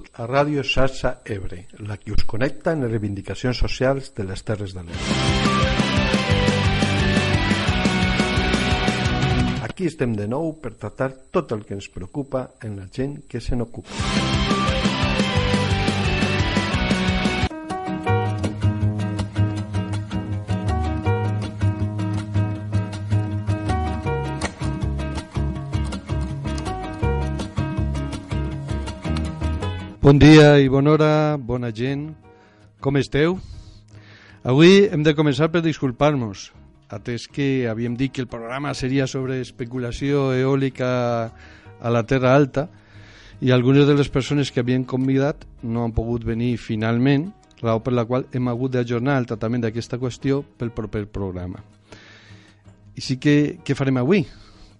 Benvingut a Ràdio Xarxa Ebre, la que us connecta en les reivindicacions socials de les Terres de l'Ebre. Aquí estem de nou per tractar tot el que ens preocupa en la gent que se n'ocupa. Bon dia i bona hora, bona gent. Com esteu? Avui hem de començar per disculpar-nos, atès que havíem dit que el programa seria sobre especulació eòlica a la Terra Alta i algunes de les persones que havien convidat no han pogut venir finalment, raó per la qual hem hagut d'ajornar el tractament d'aquesta qüestió pel proper programa. I sí que què farem avui?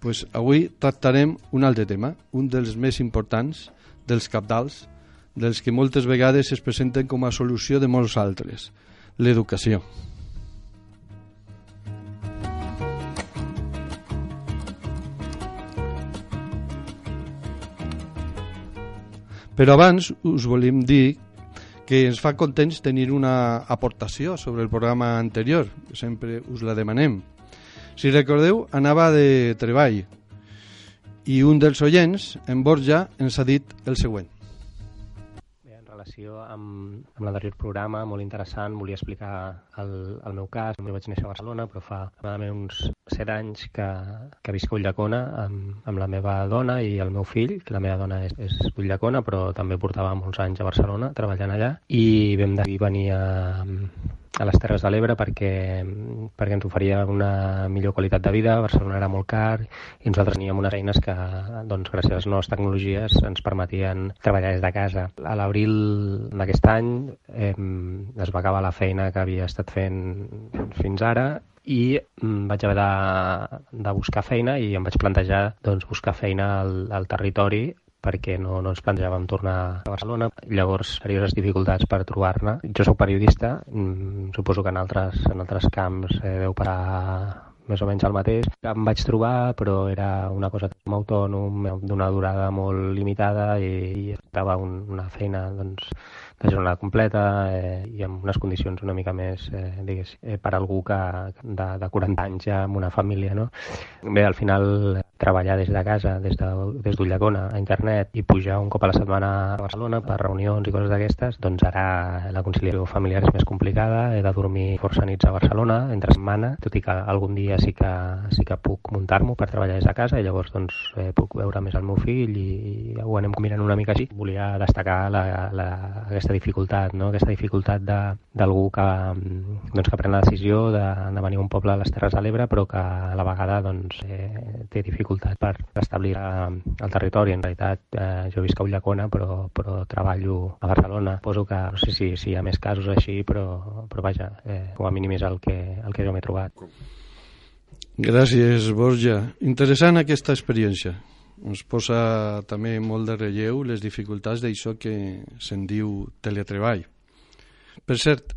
Pues avui tractarem un altre tema, un dels més importants, dels capdals, dels que moltes vegades es presenten com a solució de molts altres, l'educació. Però abans us volem dir que ens fa contents tenir una aportació sobre el programa anterior, que sempre us la demanem. Si recordeu, anava de treball i un dels oients, en Borja, ens ha dit el següent relació amb, amb l'anterior programa, molt interessant. Volia explicar el, el meu cas. Jo vaig néixer a Barcelona, però fa uns 7 anys que, que visc a Ullacona amb, amb la meva dona i el meu fill, que la meva dona és, és Ullacona, però també portava molts anys a Barcelona treballant allà, i vam de venir a, a les Terres de l'Ebre perquè, perquè ens oferia una millor qualitat de vida, Barcelona era molt car i nosaltres teníem unes eines que, doncs, gràcies a les noves tecnologies, ens permetien treballar des de casa. A l'abril d'aquest any eh, es va acabar la feina que havia estat fent fins ara i mm, vaig haver de, de buscar feina i em vaig plantejar doncs, buscar feina al, al territori perquè no, no ens plantejàvem tornar a Barcelona. Llavors, serioses dificultats per trobar-ne. Jo sóc periodista, mm, suposo que en altres, en altres camps eh, deu parar més o menys el mateix. Em vaig trobar, però era una cosa com autònom, d'una durada molt limitada i, i estava un, una feina doncs, de jornada completa eh, i amb unes condicions una mica més, eh, digués, eh, per algú que de, de 40 anys ja amb una família, no? Bé, al final treballar des de casa, des de, des a internet i pujar un cop a la setmana a Barcelona per reunions i coses d'aquestes, doncs ara la conciliació familiar és més complicada, he de dormir força nits a Barcelona entre setmana, tot i que algun dia sí que, sí que puc muntar-m'ho per treballar des de casa i llavors doncs eh, puc veure més el meu fill i, i ho anem mirant una mica així. Volia destacar la, la, aquesta dificultat, no? aquesta dificultat d'algú que, doncs, que pren la decisió de, de venir a un poble a les Terres de l'Ebre però que a la vegada doncs, eh, té dificultat per establir el territori. En realitat eh, jo visc a Ullacona però, però treballo a Barcelona. Poso que no sé si, si hi ha més casos així però, però vaja, eh, com a mínim és el que, el que jo m'he trobat. Gràcies, Borja. Interessant aquesta experiència ens posa també molt de relleu les dificultats d'això que se'n diu teletreball. Per cert,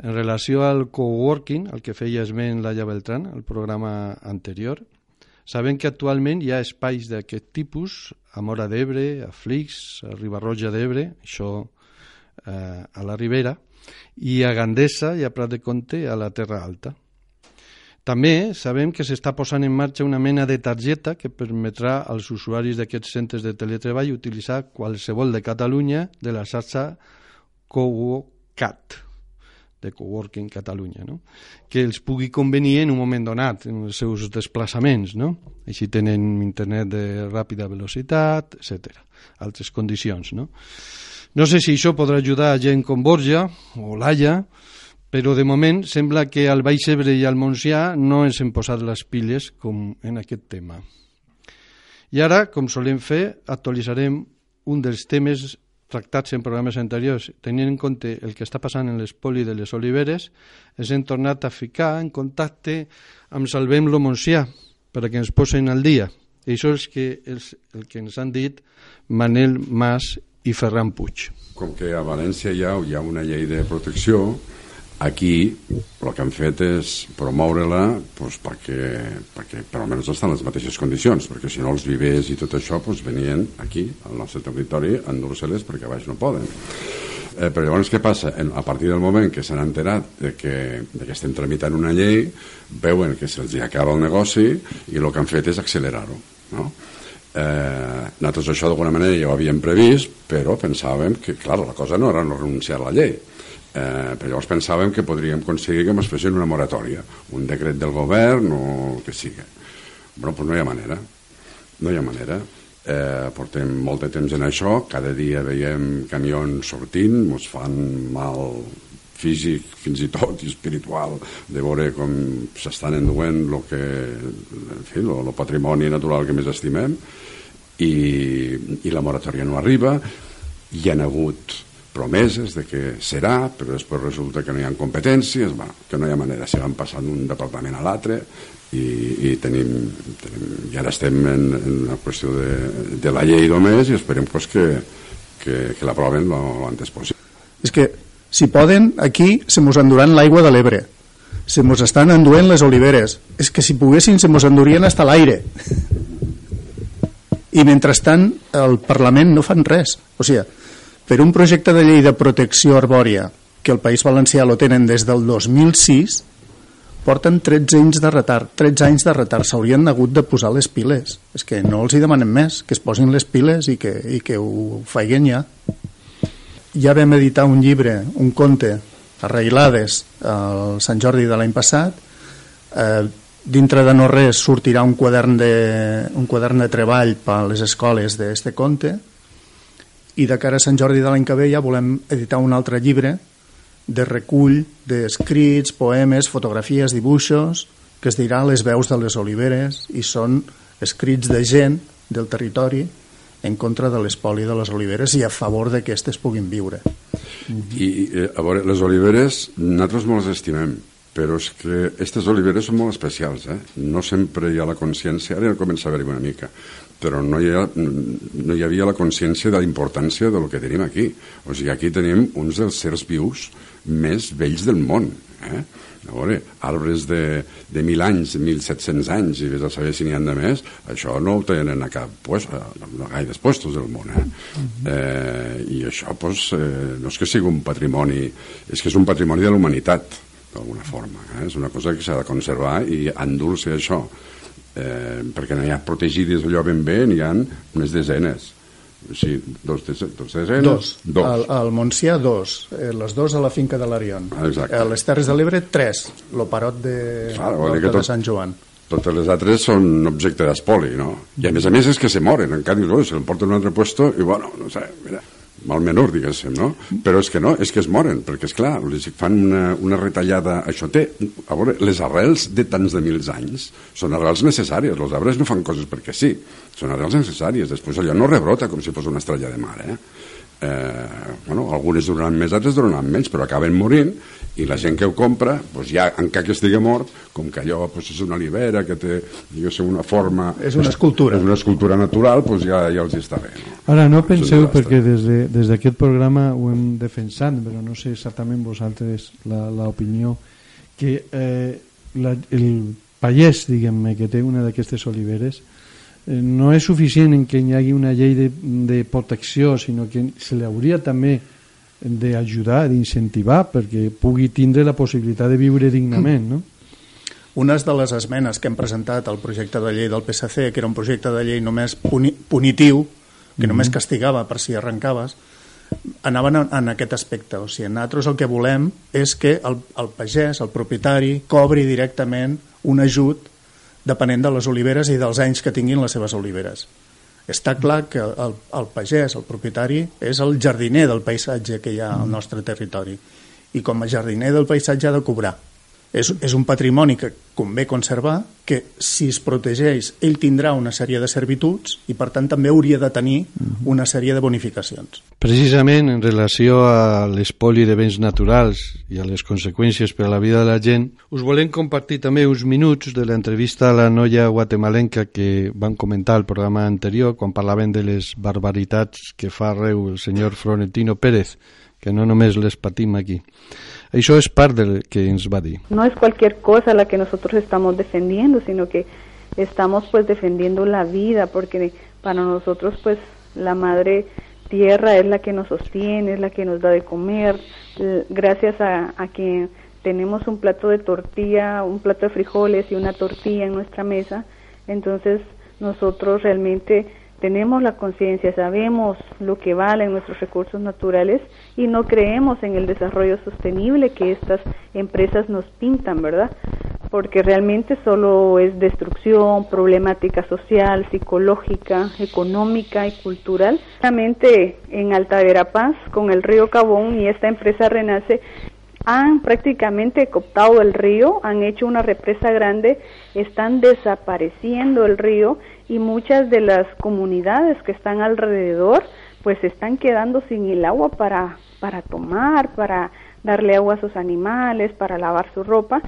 en relació al coworking, al que feia esment Laia Beltran, el programa anterior, sabem que actualment hi ha espais d'aquest tipus a Mora d'Ebre, a Flix, a Ribarroja d'Ebre, això eh, a la Ribera, i a Gandesa i a Prat de Conte a la Terra Alta. També sabem que s'està posant en marxa una mena de targeta que permetrà als usuaris d'aquests centres de teletreball utilitzar qualsevol de Catalunya de la xarxa CoWoCat de Coworking Catalunya, no? que els pugui convenir en un moment donat en els seus desplaçaments. No? Així tenen internet de ràpida velocitat, etc. Altres condicions. No? no sé si això podrà ajudar a gent com Borja o Laia, però de moment sembla que al Baix Ebre i al Montsià no ens hem posat les piles com en aquest tema. I ara, com solem fer, actualitzarem un dels temes tractats en programes anteriors, tenint en compte el que està passant en l'espoli de les oliveres, ens hem tornat a ficar en contacte amb Salvem lo Montsià perquè ens posen al dia. I això és que és el que ens han dit Manel Mas i Ferran Puig. Com que a València hi ha, hi ha una llei de protecció, Aquí el que han fet és promoure-la doncs, perquè, perquè per almenys estan en les mateixes condicions, perquè si no els vivers i tot això doncs, venien aquí, al nostre territori, a endur-se-les perquè a baix no poden. Eh, però llavors què passa? En, a partir del moment que s'han enterat de que, de que estem tramitant una llei, veuen que se'ls acaba el negoci i el que han fet és accelerar-ho. No? Eh, nosaltres això d'alguna manera ja ho havíem previst, però pensàvem que, clar, la cosa no era no renunciar a la llei, Eh, però llavors pensàvem que podríem aconseguir que ens fessin una moratòria, un decret del govern o el que sigui. Però doncs no hi ha manera. No hi ha manera. Eh, portem molt de temps en això, cada dia veiem camions sortint, ens fan mal físic fins i tot i espiritual de veure com s'estan enduent el que en fi, lo, lo patrimoni natural que més estimem i, i la moratòria no arriba hi ha hagut promeses de que serà, però després resulta que no hi ha competències, bueno, que no hi ha manera, se van passant d'un departament a l'altre i, i tenim, tenim, i ara estem en, en la qüestió de, de la llei només i esperem pues, que, que, que l'aproven l'antes possible. És que, si poden, aquí se mos enduran l'aigua de l'Ebre, se mos estan enduent les oliveres, és que si poguessin se mos endurien hasta l'aire. I mentrestant el Parlament no fan res. O sigui, per un projecte de llei de protecció arbòria que el País Valencià lo tenen des del 2006 porten 13 anys de retard 13 anys de retard, s'haurien hagut de posar les piles. És que no els hi demanem més que es posin les piles i que, i que ho faiguen ja. Ja vam editar un llibre, un conte arreglades al Sant Jordi de l'any passat. Eh, dintre de no res sortirà un quadern de, un quadern de treball per a les escoles d'este conte i de cara a Sant Jordi de l'any que ve ja volem editar un altre llibre de recull d'escrits, poemes, fotografies, dibuixos, que es dirà Les veus de les oliveres i són escrits de gent del territori en contra de l'espoli de les oliveres i a favor de que aquestes puguin viure. I, eh, a veure, les oliveres, nosaltres molt les estimem, però és que aquestes oliveres són molt especials, eh? No sempre hi ha la consciència, ara ja comença a haver-hi una mica, però no hi, ha, no hi havia la consciència de la importància del que tenim aquí. O sigui, aquí tenim uns dels certs vius més vells del món. Eh? A veure, arbres de, de 1.000 anys, 1.700 anys, i vés a saber si n'hi han de més, això no ho tenen a cap pues, a, a gaires puestos del món. Eh? Uh -huh. eh, I això pues, eh, no és que sigui un patrimoni, és que és un patrimoni de l'humanitat, d'alguna forma. Eh? És una cosa que s'ha de conservar i endur-se això eh, perquè no hi ha protegides allò ben bé, n'hi ha unes desenes. Sí, dos, des, dos desenes? Dos. dos. Al, al Montsià, dos. Eh, les dos a la finca de l'Arion. Exacte. A les Terres de l'Ebre, tres. L'oparot de, Clar, tot, de Sant Joan. Totes les altres són objecte d'espoli, no? I a més a més és que se moren, encara dius, oh, se l'emporten a un altre puesto i bueno, no sé, mira, mal menor, diguéssim, no? Però és que no, és que es moren, perquè, és clar, fan una, una retallada... Això té... A veure, les arrels de tants de mils anys són arrels necessàries. Els arbres no fan coses perquè sí, són arrels necessàries. Després allò no rebrota com si fos una estrella de mar, eh? Eh, bueno, algunes duraran més, altres duraran menys, però acaben morint i la gent que ho compra, doncs ja, encara que estigui mort, com que allò doncs, és una olivera que té diguéssim, una forma... És una escultura. És una escultura natural, doncs ja, ja els està bé. No? Ara, no penseu, perquè des d'aquest de, programa ho hem defensat, però no sé exactament vosaltres l'opinió, que eh, la, el pagès, diguem-ne, que té una d'aquestes oliveres, no és suficient en que hi hagi una llei de, de protecció, sinó que se li hauria també d'ajudar, d'incentivar, perquè pugui tindre la possibilitat de viure dignament, no? Una de les esmenes que hem presentat al projecte de llei del PSC, que era un projecte de llei només puni punitiu, que només mhm. castigava per si arrencaves, anaven en, en aquest aspecte. O sigui, nosaltres el que volem és que el, el pagès, el propietari, cobri directament un ajut depenent de les oliveres i dels anys que tinguin les seves oliveres. Està clar que el, el pagès, el propietari, és el jardiner del paisatge que hi ha al nostre territori i com a jardiner del paisatge ha de cobrar és, és un patrimoni que convé conservar, que si es protegeix ell tindrà una sèrie de servituds i per tant també hauria de tenir una sèrie de bonificacions. Precisament en relació a l'espoli de béns naturals i a les conseqüències per a la vida de la gent, us volem compartir també uns minuts de l'entrevista a la noia guatemalenca que van comentar al programa anterior quan parlaven de les barbaritats que fa arreu el senyor Florentino Pérez que no només les patim aquí. Això és part del que ens. No es cualquier cosa la que nosotros estamos defendiendo, sino que estamos pues defendiendo la vida, porque para nosotros pues la madre tierra es la que nos sostiene, es la que nos da de comer, gracias a, a que tenemos un plato de tortilla, un plato de frijoles y una tortilla en nuestra mesa, entonces nosotros realmente tenemos la conciencia, sabemos lo que valen nuestros recursos naturales y no creemos en el desarrollo sostenible que estas empresas nos pintan, ¿verdad? Porque realmente solo es destrucción, problemática social, psicológica, económica y cultural. Realmente en Alta Verapaz, con el río Cabón y esta empresa Renace, han prácticamente cooptado el río, han hecho una represa grande, están desapareciendo el río y muchas de las comunidades que están alrededor pues están quedando sin el agua para, para tomar, para darle agua a sus animales, para lavar su ropa.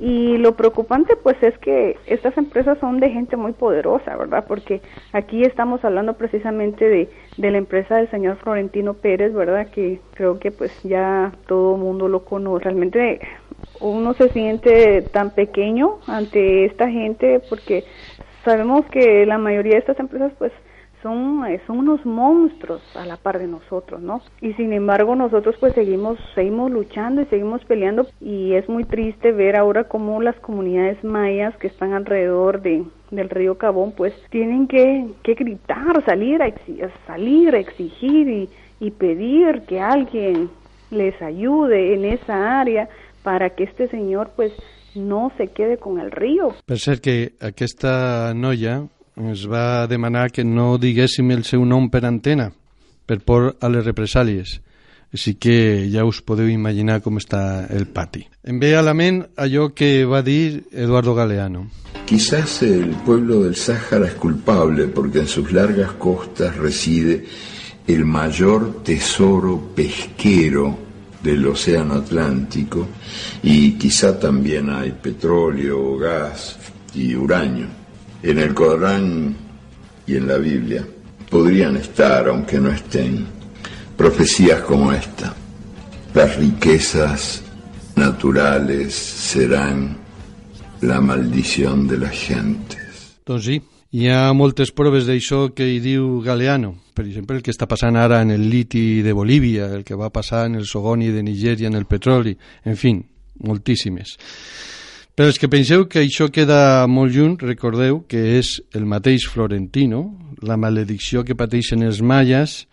Y lo preocupante pues es que estas empresas son de gente muy poderosa, ¿verdad? Porque aquí estamos hablando precisamente de, de la empresa del señor Florentino Pérez, ¿verdad? Que creo que pues ya todo mundo lo conoce. Realmente uno se siente tan pequeño ante esta gente porque sabemos que la mayoría de estas empresas pues son, eh, son unos monstruos a la par de nosotros, ¿no? Y sin embargo nosotros pues seguimos, seguimos luchando y seguimos peleando y es muy triste ver ahora cómo las comunidades mayas que están alrededor de, del río Cabón pues tienen que, que gritar, salir a, salir a exigir y, y pedir que alguien les ayude en esa área para que este señor pues no se quede con el río. Per cert que aquesta noia ens va demanar que no diguéssim el seu nom per antena, per por a les represàlies. Així que ja us podeu imaginar com està el pati. Em ve a la ment allò que va dir Eduardo Galeano. Quizás el pueblo del Sáhara es culpable porque en sus largas costas reside el mayor tesoro pesquero del océano Atlántico y quizá también hay petróleo, gas y uranio en el Corán y en la Biblia podrían estar, aunque no estén, profecías como esta. Las riquezas naturales serán la maldición de las gentes. Doncs sí, hi ha moltes proves d'això que hi diu Galeano. Per exemple, el que està passant ara en el liti de Bolívia, el que va passar en el sogoni de Nigèria, en el petroli, en fi, moltíssimes. Per als que penseu que això queda molt lluny, recordeu que és el mateix Florentino, la maledicció que pateixen els mayas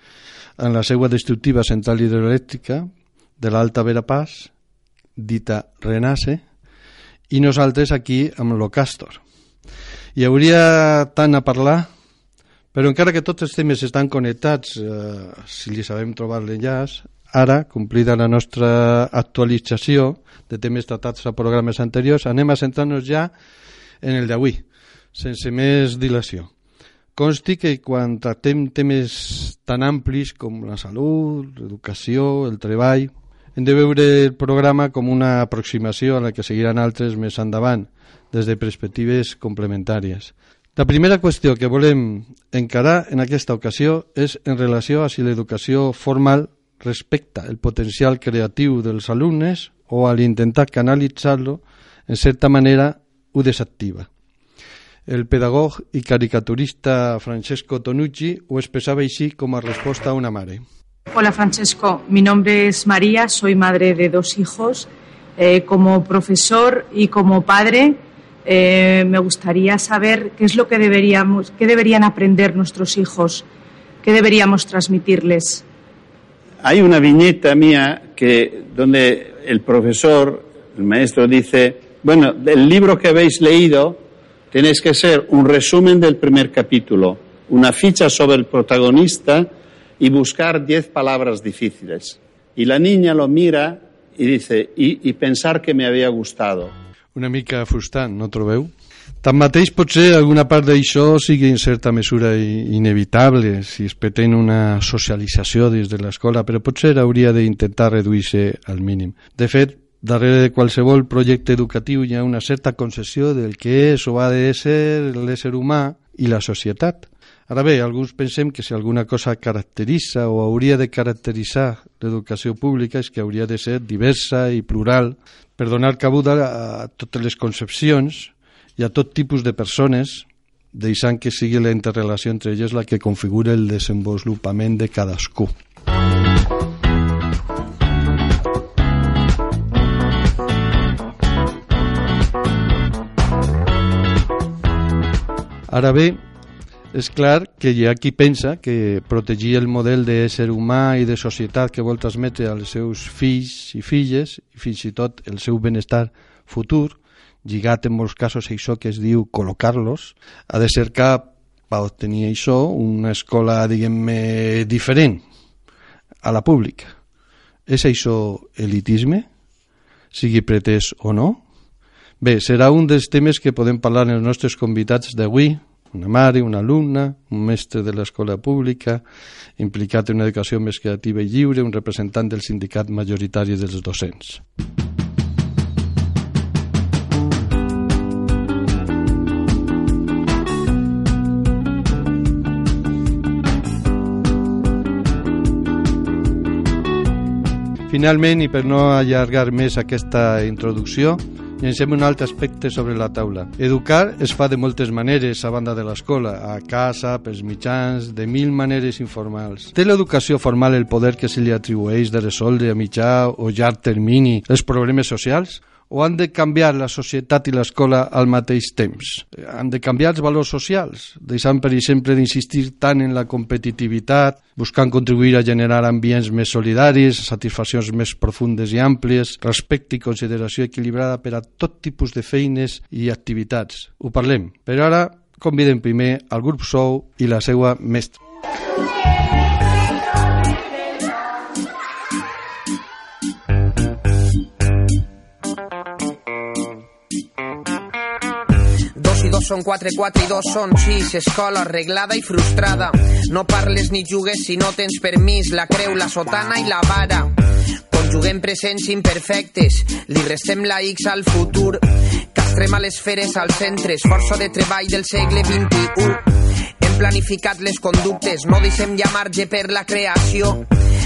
en la seva destructiva central hidroelèctrica de l'Alta Verapaz, dita Renace, i nosaltres aquí amb l'Ocastor. Hi hauria tant a parlar, però encara que tots els temes estan connectats, eh, si li sabem trobar l'enllaç, Ara, complida la nostra actualització de temes tratats a programes anteriors, anem a centrar-nos ja en el d'avui, sense més dilació. Consti que quan tractem temes tan amplis com la salut, l'educació, el treball, hem de veure el programa com una aproximació a la que seguiran altres més endavant, des de perspectives complementàries. La primera qüestió que volem encarar en aquesta ocasió és en relació a si l'educació formal respecta el potencial creatiu dels alumnes o al intentar canalitzar-lo, en certa manera ho desactiva. El pedagog i caricaturista Francesco Tonucci ho expressava així com a resposta a una mare. Hola Francesco, mi nombre es María, soy madre de dos hijos. Eh, como profesor y como padre, eh, me gustaría saber qué es lo que deberíamos, qué deberían aprender nuestros hijos, qué deberíamos transmitirles. Hay una viñeta mía que donde el profesor, el maestro dice, bueno, del libro que habéis leído tenéis que ser un resumen del primer capítulo, una ficha sobre el protagonista y buscar diez palabras difíciles. Y la niña lo mira y dice, y, y pensar que me había gustado. Una mica frustrant, no trobeu? Tanmateix, potser alguna part d'això sigui en certa mesura inevitable si es pretén una socialització dins de l'escola, però potser hauria d'intentar reduir-se al mínim. De fet, darrere de qualsevol projecte educatiu hi ha una certa concessió del que és o ha de ser l'ésser humà i la societat. Ara bé, alguns pensem que si alguna cosa caracteritza o hauria de caracteritzar l'educació pública és que hauria de ser diversa i plural per donar cabuda a totes les concepcions i a tot tipus de persones, deixant que sigui la interrelació entre elles la que configura el desenvolupament de cadascú. Ara bé, és clar que hi ha qui pensa que protegir el model d'ésser humà i de societat que vol transmetre als seus fills i filles, i fins i tot el seu benestar futur, lligat en molts casos a això que es diu col·locar-los, ha de cercar per obtenir això una escola, diguem-ne, diferent a la pública. És això elitisme? Sigui pretès o no? Bé, serà un dels temes que podem parlar en els nostres convidats d'avui, una mare, una alumna, un mestre de l'escola pública, implicat en una educació més creativa i lliure, un representant del sindicat majoritari dels docents. Finalment, i per no allargar més aquesta introducció, Llencem un altre aspecte sobre la taula. Educar es fa de moltes maneres a banda de l'escola, a casa, pels mitjans, de mil maneres informals. Té l'educació formal el poder que se li atribueix de resoldre a mitjà o llarg termini els problemes socials? O han de canviar la societat i l'escola al mateix temps? Han de canviar els valors socials, deixant, per exemple, d'insistir tant en la competitivitat, buscant contribuir a generar ambients més solidaris, satisfaccions més profundes i àmplies, respecte i consideració equilibrada per a tot tipus de feines i activitats. Ho parlem. Però ara convidem primer al grup Sou i la seva mestra. Són quatre, quatre i dos són sis. Escola arreglada i frustrada. No parles ni jugues si no tens permís. La creu, la sotana i la vara. Conjuguem presents imperfectes. Li restem la X al futur. Castrem a les feres als centres. Força de treball del segle XXI. Planificat les conductes. No deixem ja marge per la creació.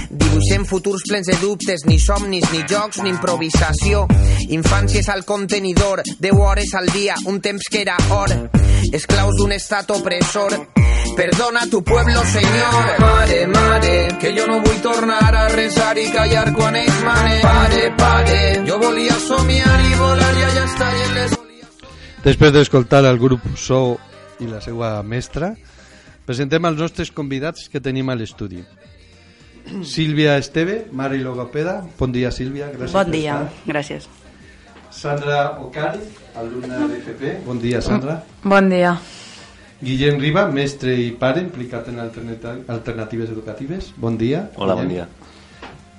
Dibuixem futurs plens de dubtes, ni somnis, ni jocs, ni improvisació. Infàncies al contenidor, 10 hores al dia, un temps que era or. Esclaus d'un estat opressor. Perdona tu pueblo, senyor. Mare, mare, que jo no vull tornar a resar i callar quan ells manen. Pare, pare, jo volia somiar i volar i allà està i les... Després d'escoltar el grup So i la seva mestra, presentem els nostres convidats que tenim a l'estudi. Sílvia Esteve, mare i logopeda. Bon dia, Sílvia. Gràcies bon dia, gràcies. Sandra Ocari, alumna d'FP. Bon dia, Sandra. Bon dia. Guillem Riba, mestre i pare implicat en alternatives educatives. Bon dia. Hola, Guillem. bon dia.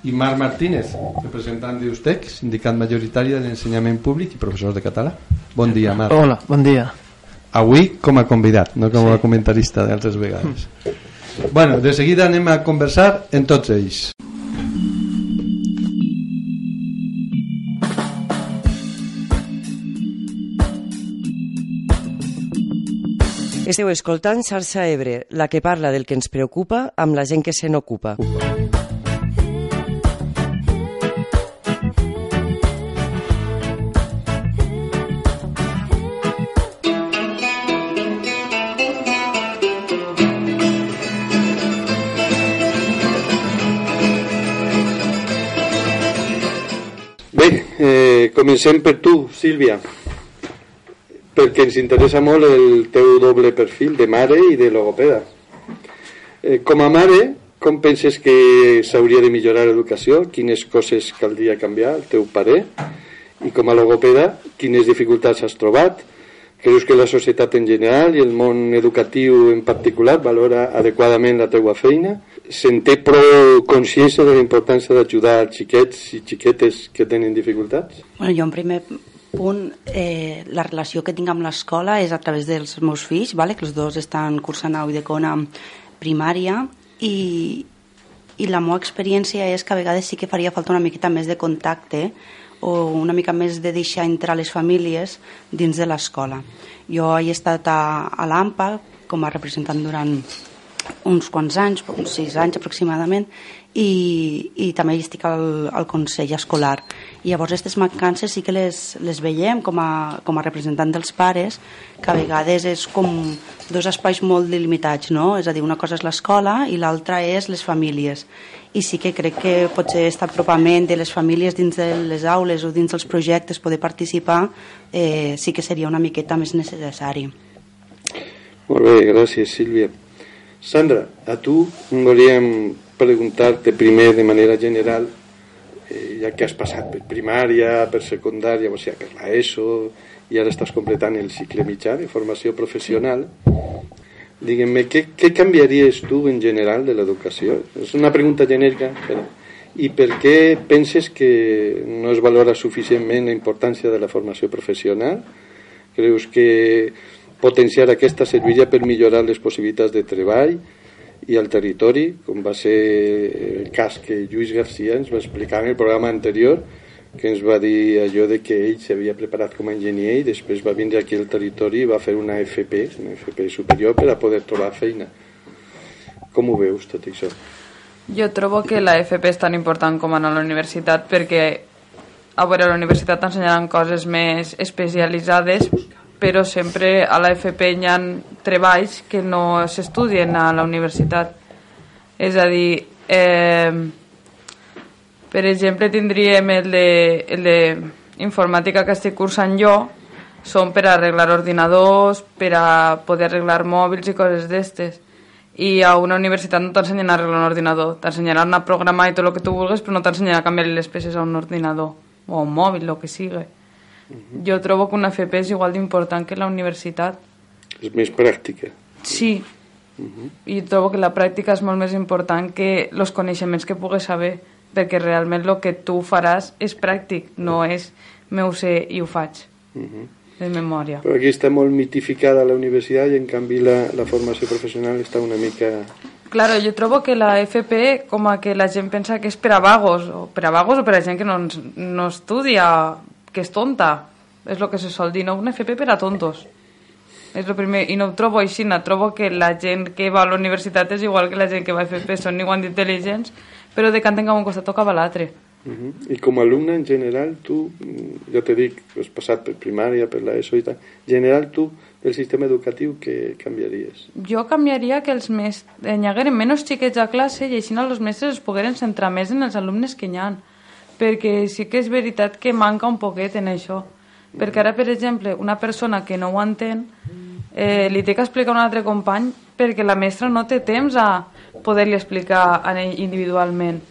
I Marc Martínez, representant d'USTEC, sindicat majoritari de l'ensenyament públic i professor de català. Bon dia, Marc. Hola, bon dia. Avui com a convidat, no com a comentarista d'altres vegades. Bueno, de seguida anem a conversar en tots ells. Esteu escoltant Xarxa Ebre, la que parla del que ens preocupa amb la gent que se n'ocupa. Bé, comencem per tu, Sílvia, perquè ens interessa molt el teu doble perfil de mare i de logopeda. Eh, com a mare, com penses que s'hauria de millorar l'educació? Quines coses caldria canviar, el teu pare? I com a logopeda, quines dificultats has trobat? Creus que la societat en general i el món educatiu en particular valora adequadament la teua feina? Se'n té prou consciència de la importància d'ajudar xiquets i xiquetes que tenen dificultats? Bueno, jo en primer punt, eh, la relació que tinc amb l'escola és a través dels meus fills, vale? que els dos estan cursant a Uidecona primària i, i la meva experiència és que a vegades sí que faria falta una miqueta més de contacte o una mica més de deixar entrar les famílies dins de l'escola. Jo he estat a, a l'AMPA com a representant durant uns quants anys, uns sis anys aproximadament, i, i també estic al, al Consell Escolar. I llavors aquestes mancances sí que les, les veiem com a, com a representant dels pares, que a vegades és com dos espais molt delimitats, no? És a dir, una cosa és l'escola i l'altra és les famílies. I sí que crec que potser aquest apropament de les famílies dins de les aules o dins dels projectes, poder participar, eh, sí que seria una miqueta més necessari. Molt bé, gràcies Sílvia. Sandra, a tu volíem preguntar-te primer de manera general, eh, ja que has passat per primària, per secundària, o sigui, per l'ESO, i ara estàs completant el cicle mitjà de formació professional, diguem-me, què, què canviaries tu en general de l'educació? És una pregunta genèrica, però... I per què penses que no es valora suficientment la importància de la formació professional? Creus que potenciar aquesta serviria per millorar les possibilitats de treball i al territori, com va ser el cas que Lluís Garcia ens va explicar en el programa anterior, que ens va dir allò de que ell s'havia preparat com a enginyer i després va vindre aquí al territori i va fer una FP, una FP superior per a poder trobar feina. Com ho veus tot això? Jo trobo que la FP és tan important com anar a la universitat perquè a veure, a la universitat t'ensenyaran coses més especialitzades però sempre a la FP hi ha treballs que no s'estudien a la universitat. És a dir, eh, per exemple, tindríem el de, el de informàtica que estic cursant jo, són per arreglar ordinadors, per a poder arreglar mòbils i coses d'estes. I a una universitat no t'ensenyen a arreglar un ordinador, t'ensenyaran a programar i tot el que tu vulguis, però no t'ensenyaran a canviar les peces a un ordinador o a un mòbil, el que sigui. -huh. Jo trobo que una FP és igual d'important que la universitat. És més pràctica. Sí. Uh -huh. I trobo que la pràctica és molt més important que els coneixements que pugues saber, perquè realment el que tu faràs és pràctic, no és meu sé i ho faig. Uh -huh de memòria. Però aquí està molt mitificada la universitat i en canvi la, la formació professional està una mica... Claro, jo trobo que la FP com a que la gent pensa que és per a vagos, o per a vagos o per a gent que no, no estudia que és tonta, és el que se sol dir, no una FP per a tontos. És el primer, i no ho trobo així, no trobo que la gent que va a la universitat és igual que la gent que va a FP, són igual d'intel·ligents, però de canten cap un costat tocava l'altre. Uh -huh. I com a alumne en general, tu, ja te dic, has passat per primària, per l'ESO i tal, en general tu, del sistema educatiu, què canviaries? Jo canviaria que els més, hi hagueren menys xiquets a classe i així els mestres es pogueren centrar més en els alumnes que hi ha perquè sí que és veritat que manca un poquet en això. Perquè ara, per exemple, una persona que no ho entén eh, li té que explicar a un altre company perquè la mestra no té temps a poder-li explicar a ell individualment.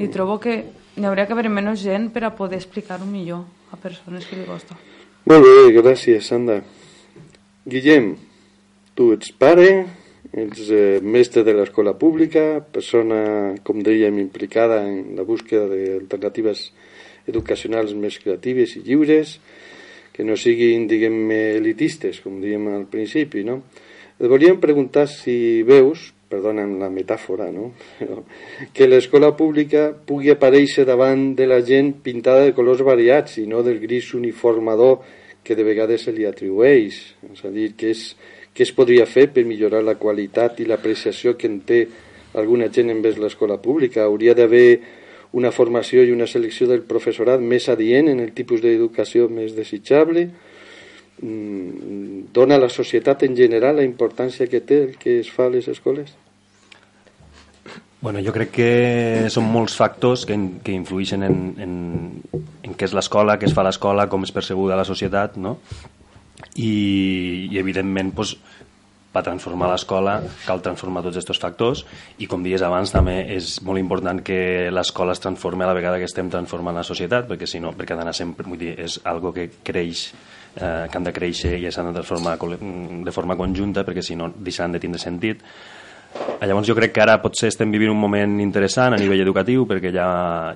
I trobo que hi hauria que haver menys gent per a poder explicar-ho millor a persones que li costa. Molt bé, gràcies, Sandra. Guillem, tu ets pare, ets eh, mestre de l'escola pública, persona, com dèiem, implicada en la búsqueda d'alternatives educacionals més creatives i lliures, que no siguin, diguem elitistes, com dèiem al principi, no? Et volíem preguntar si veus, perdona'm la metàfora, no? que l'escola pública pugui aparèixer davant de la gent pintada de colors variats i no del gris uniformador que de vegades se li atribueix. És a dir, que és què es podria fer per millorar la qualitat i l'apreciació que en té alguna gent envers l'escola pública? Hauria d'haver una formació i una selecció del professorat més adient en el tipus d'educació més desitjable? Mm, dona a la societat en general la importància que té el que es fa a les escoles? Bueno, jo crec que són molts factors que, que influeixen en, en, en què és l'escola, què es fa a l'escola, com és percebuda la societat, no? I, i evidentment doncs, per transformar l'escola cal transformar tots aquests factors i com dies abans també és molt important que l'escola es transformi a la vegada que estem transformant la societat perquè si no, perquè ha d'anar sempre, vull dir, és algo que creix eh, que han de créixer i s'han de transformar de forma conjunta perquè si no deixaran de tindre sentit Llavors jo crec que ara potser estem vivint un moment interessant a nivell educatiu perquè hi ha,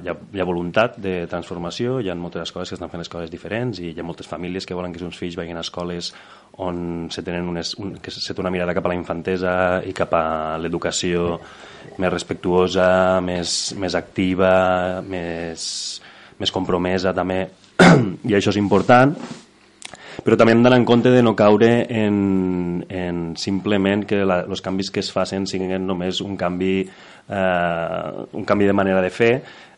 hi ha, hi ha voluntat de transformació, hi ha moltes escoles que estan fent escoles diferents i hi ha moltes famílies que volen que els seus fills vagin a escoles on se tenen unes, un, que se té una mirada cap a la infantesa i cap a l'educació més respectuosa, més, més activa, més, més compromesa també, i això és important però també hem d'anar en compte de no caure en, en simplement que els canvis que es facin siguin només un canvi, eh, un canvi de manera de fer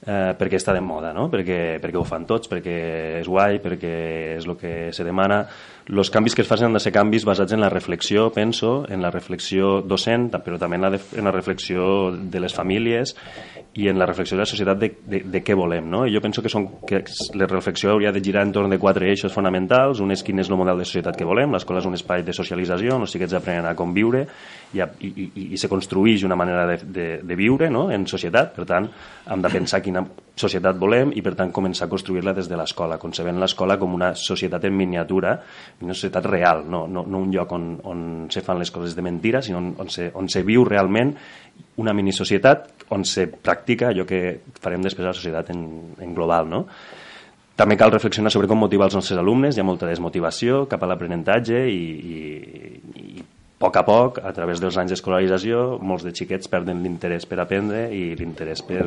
eh, perquè està de moda, no? perquè, perquè ho fan tots, perquè és guai, perquè és el que se demana. Els canvis que es facin han de ser canvis basats en la reflexió, penso, en la reflexió docent, però també en la, en la reflexió de les famílies i en la reflexió de la societat de, de, de què volem. No? I jo penso que, són, que la reflexió hauria de girar entorn de quatre eixos fonamentals. Un és quin és el model de societat que volem, l'escola és un espai de socialització on els xiquets aprenen a conviure i, i, i, i se construeix una manera de, de, de viure no? en societat. Per tant, hem de pensar quina societat volem i per tant començar a construir-la des de l'escola, concebent l'escola com una societat en miniatura, una societat real, no, no, no un lloc on, on se fan les coses de mentira, sinó on, on, se, on se viu realment una minisocietat on se practica allò que farem després a la societat en, en global. No? També cal reflexionar sobre com motivar els nostres alumnes, hi ha molta desmotivació cap a l'aprenentatge i, i, i poc a poc, a través dels anys d'escolarització, molts de xiquets perden l'interès per aprendre i l'interès per,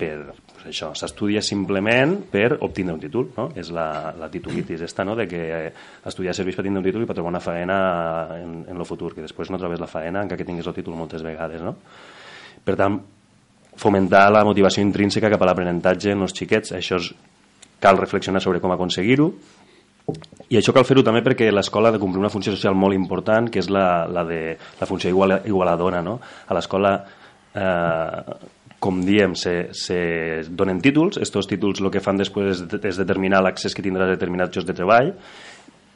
per pues això, s'estudia simplement per obtenir un títol, no? És la, la titulitis esta, no?, de que estudiar serveix per tenir un títol i per trobar una faena en, en el futur, que després no trobes la faena encara que tinguis el títol moltes vegades, no? Per tant, fomentar la motivació intrínseca cap a l'aprenentatge en els xiquets, això és, cal reflexionar sobre com aconseguir-ho, i això cal fer-ho també perquè l'escola ha de complir una funció social molt important, que és la, la de la funció igual, igualadora. No? A l'escola, eh, com diem, se, se donen títols. Estos títols el que fan després és, és determinar l'accés que tindràs a determinats llocs de treball,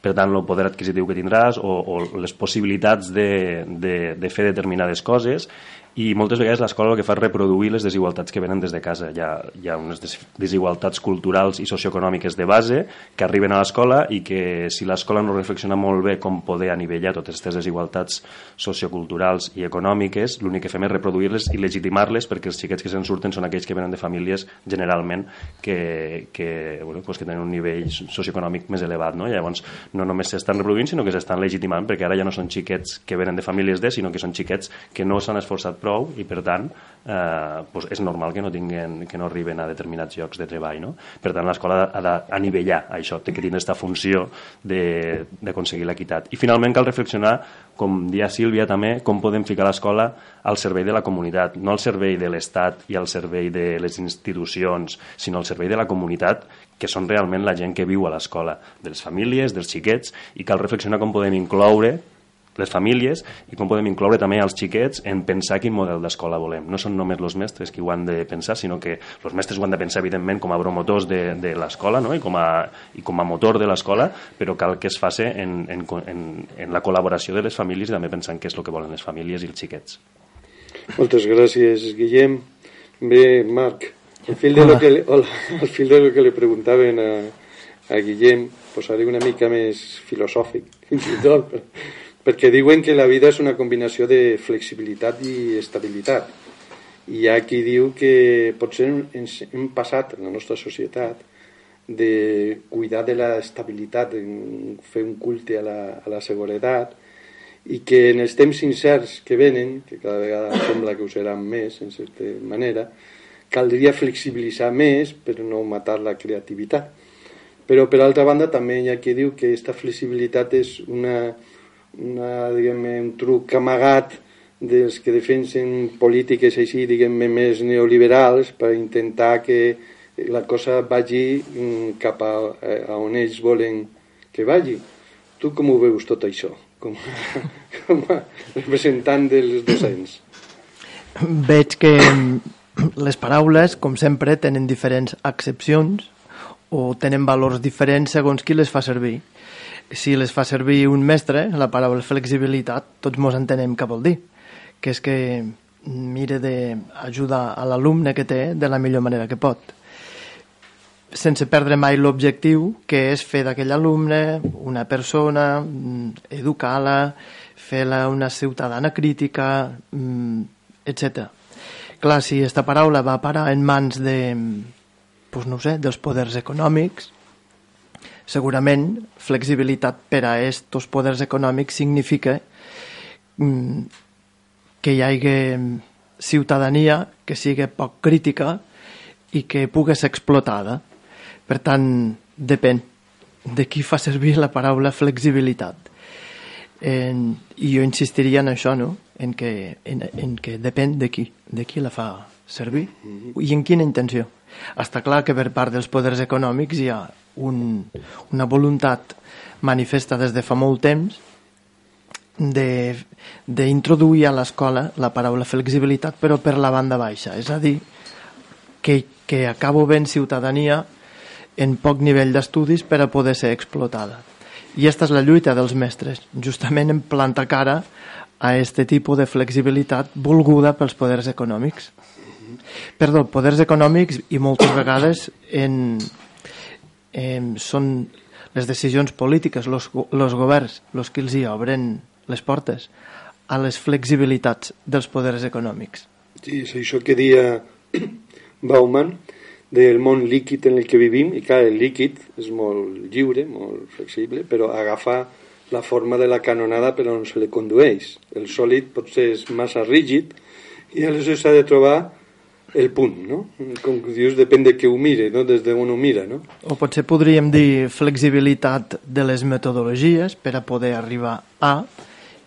per tant, el poder adquisitiu que tindràs o, o les possibilitats de, de, de fer determinades coses i moltes vegades l'escola el que fa és reproduir les desigualtats que venen des de casa. Hi ha, hi ha unes desigualtats culturals i socioeconòmiques de base que arriben a l'escola i que si l'escola no reflexiona molt bé com poder anivellar totes aquestes desigualtats socioculturals i econòmiques, l'únic que fem és reproduir-les i legitimar-les perquè els xiquets que se'n surten són aquells que venen de famílies generalment que, que, bueno, pues que tenen un nivell socioeconòmic més elevat. No? Llavors, no només s'estan reproduint, sinó que s'estan legitimant perquè ara ja no són xiquets que venen de famílies de, sinó que són xiquets que no s'han esforçat prou i per tant eh, doncs és normal que no, tinguen, que no arriben a determinats llocs de treball. No? Per tant, l'escola ha d'anivellar això, té que tenir aquesta funció d'aconseguir l'equitat. I finalment cal reflexionar, com dia Sílvia també, com podem ficar l'escola al servei de la comunitat, no al servei de l'Estat i al servei de les institucions, sinó al servei de la comunitat, que són realment la gent que viu a l'escola, de les famílies, dels xiquets, i cal reflexionar com podem incloure les famílies i com podem incloure també els xiquets en pensar quin model d'escola volem. No són només els mestres qui ho han de pensar, sinó que els mestres ho han de pensar, evidentment, com a promotors de, de l'escola no? I, com a, i com a motor de l'escola, però cal que es faci en, en, en, en la col·laboració de les famílies i també pensant què és el que volen les famílies i els xiquets. Moltes gràcies, Guillem. Bé, Marc, al fil de lo que, hola, al fil de lo que li preguntaven a, a Guillem, posaré una mica més filosòfic, fins i tot, perquè diuen que la vida és una combinació de flexibilitat i estabilitat. I hi ha qui diu que potser hem passat en la nostra societat de cuidar de l'estabilitat, fer un culte a la, a la seguretat, i que en els temps incerts que venen, que cada vegada sembla que ho seran més, en certa manera, caldria flexibilitzar més per no matar la creativitat. Però, per altra banda, també hi ha qui diu que aquesta flexibilitat és una, una, un truc amagat dels que defensen polítiques així, diguem més neoliberals per intentar que la cosa vagi mm, cap a, a on ells volen que vagi. Tu com ho veus tot això, com a, com a representant dels docents? Veig que les paraules, com sempre, tenen diferents accepcions o tenen valors diferents segons qui les fa servir si les fa servir un mestre, la paraula flexibilitat, tots mos entenem què vol dir, que és que mire d'ajudar a l'alumne que té de la millor manera que pot sense perdre mai l'objectiu que és fer d'aquell alumne una persona, mm, educar-la, fer-la una ciutadana crítica, mm, etc. Clar, si aquesta paraula va parar en mans de, pues no sé, dels poders econòmics, segurament flexibilitat per a estos poders econòmics significa mm, que hi hagi ciutadania que sigui poc crítica i que pugui ser explotada. Per tant, depèn. de qui fa servir la paraula flexibilitat. En, I jo insistiria en això, no? en, que, en, en que depèn de qui, de qui la fa servir i en quina intenció. Està clar que per part dels poders econòmics hi ha un, una voluntat manifesta des de fa molt temps d'introduir a l'escola la paraula flexibilitat però per la banda baixa, és a dir que, que acabo ben ciutadania en poc nivell d'estudis per a poder ser explotada. I aquesta és la lluita dels mestres, justament en planta cara a aquest tipus de flexibilitat volguda pels poders econòmics. Perdó, poders econòmics i moltes vegades en, en, són les decisions polítiques, els governs, els que els hi obren les portes a les flexibilitats dels poders econòmics. Sí, és això que dia Bauman, del món líquid en el que vivim, i clar, el líquid és molt lliure, molt flexible, però agafa la forma de la canonada per on se li condueix. El sòlid potser és massa rígid i aleshores s'ha de trobar el punt, no? Com dius, depèn de què ho mire, no? des d'on ho mira, no? O potser podríem dir flexibilitat de les metodologies per a poder arribar a,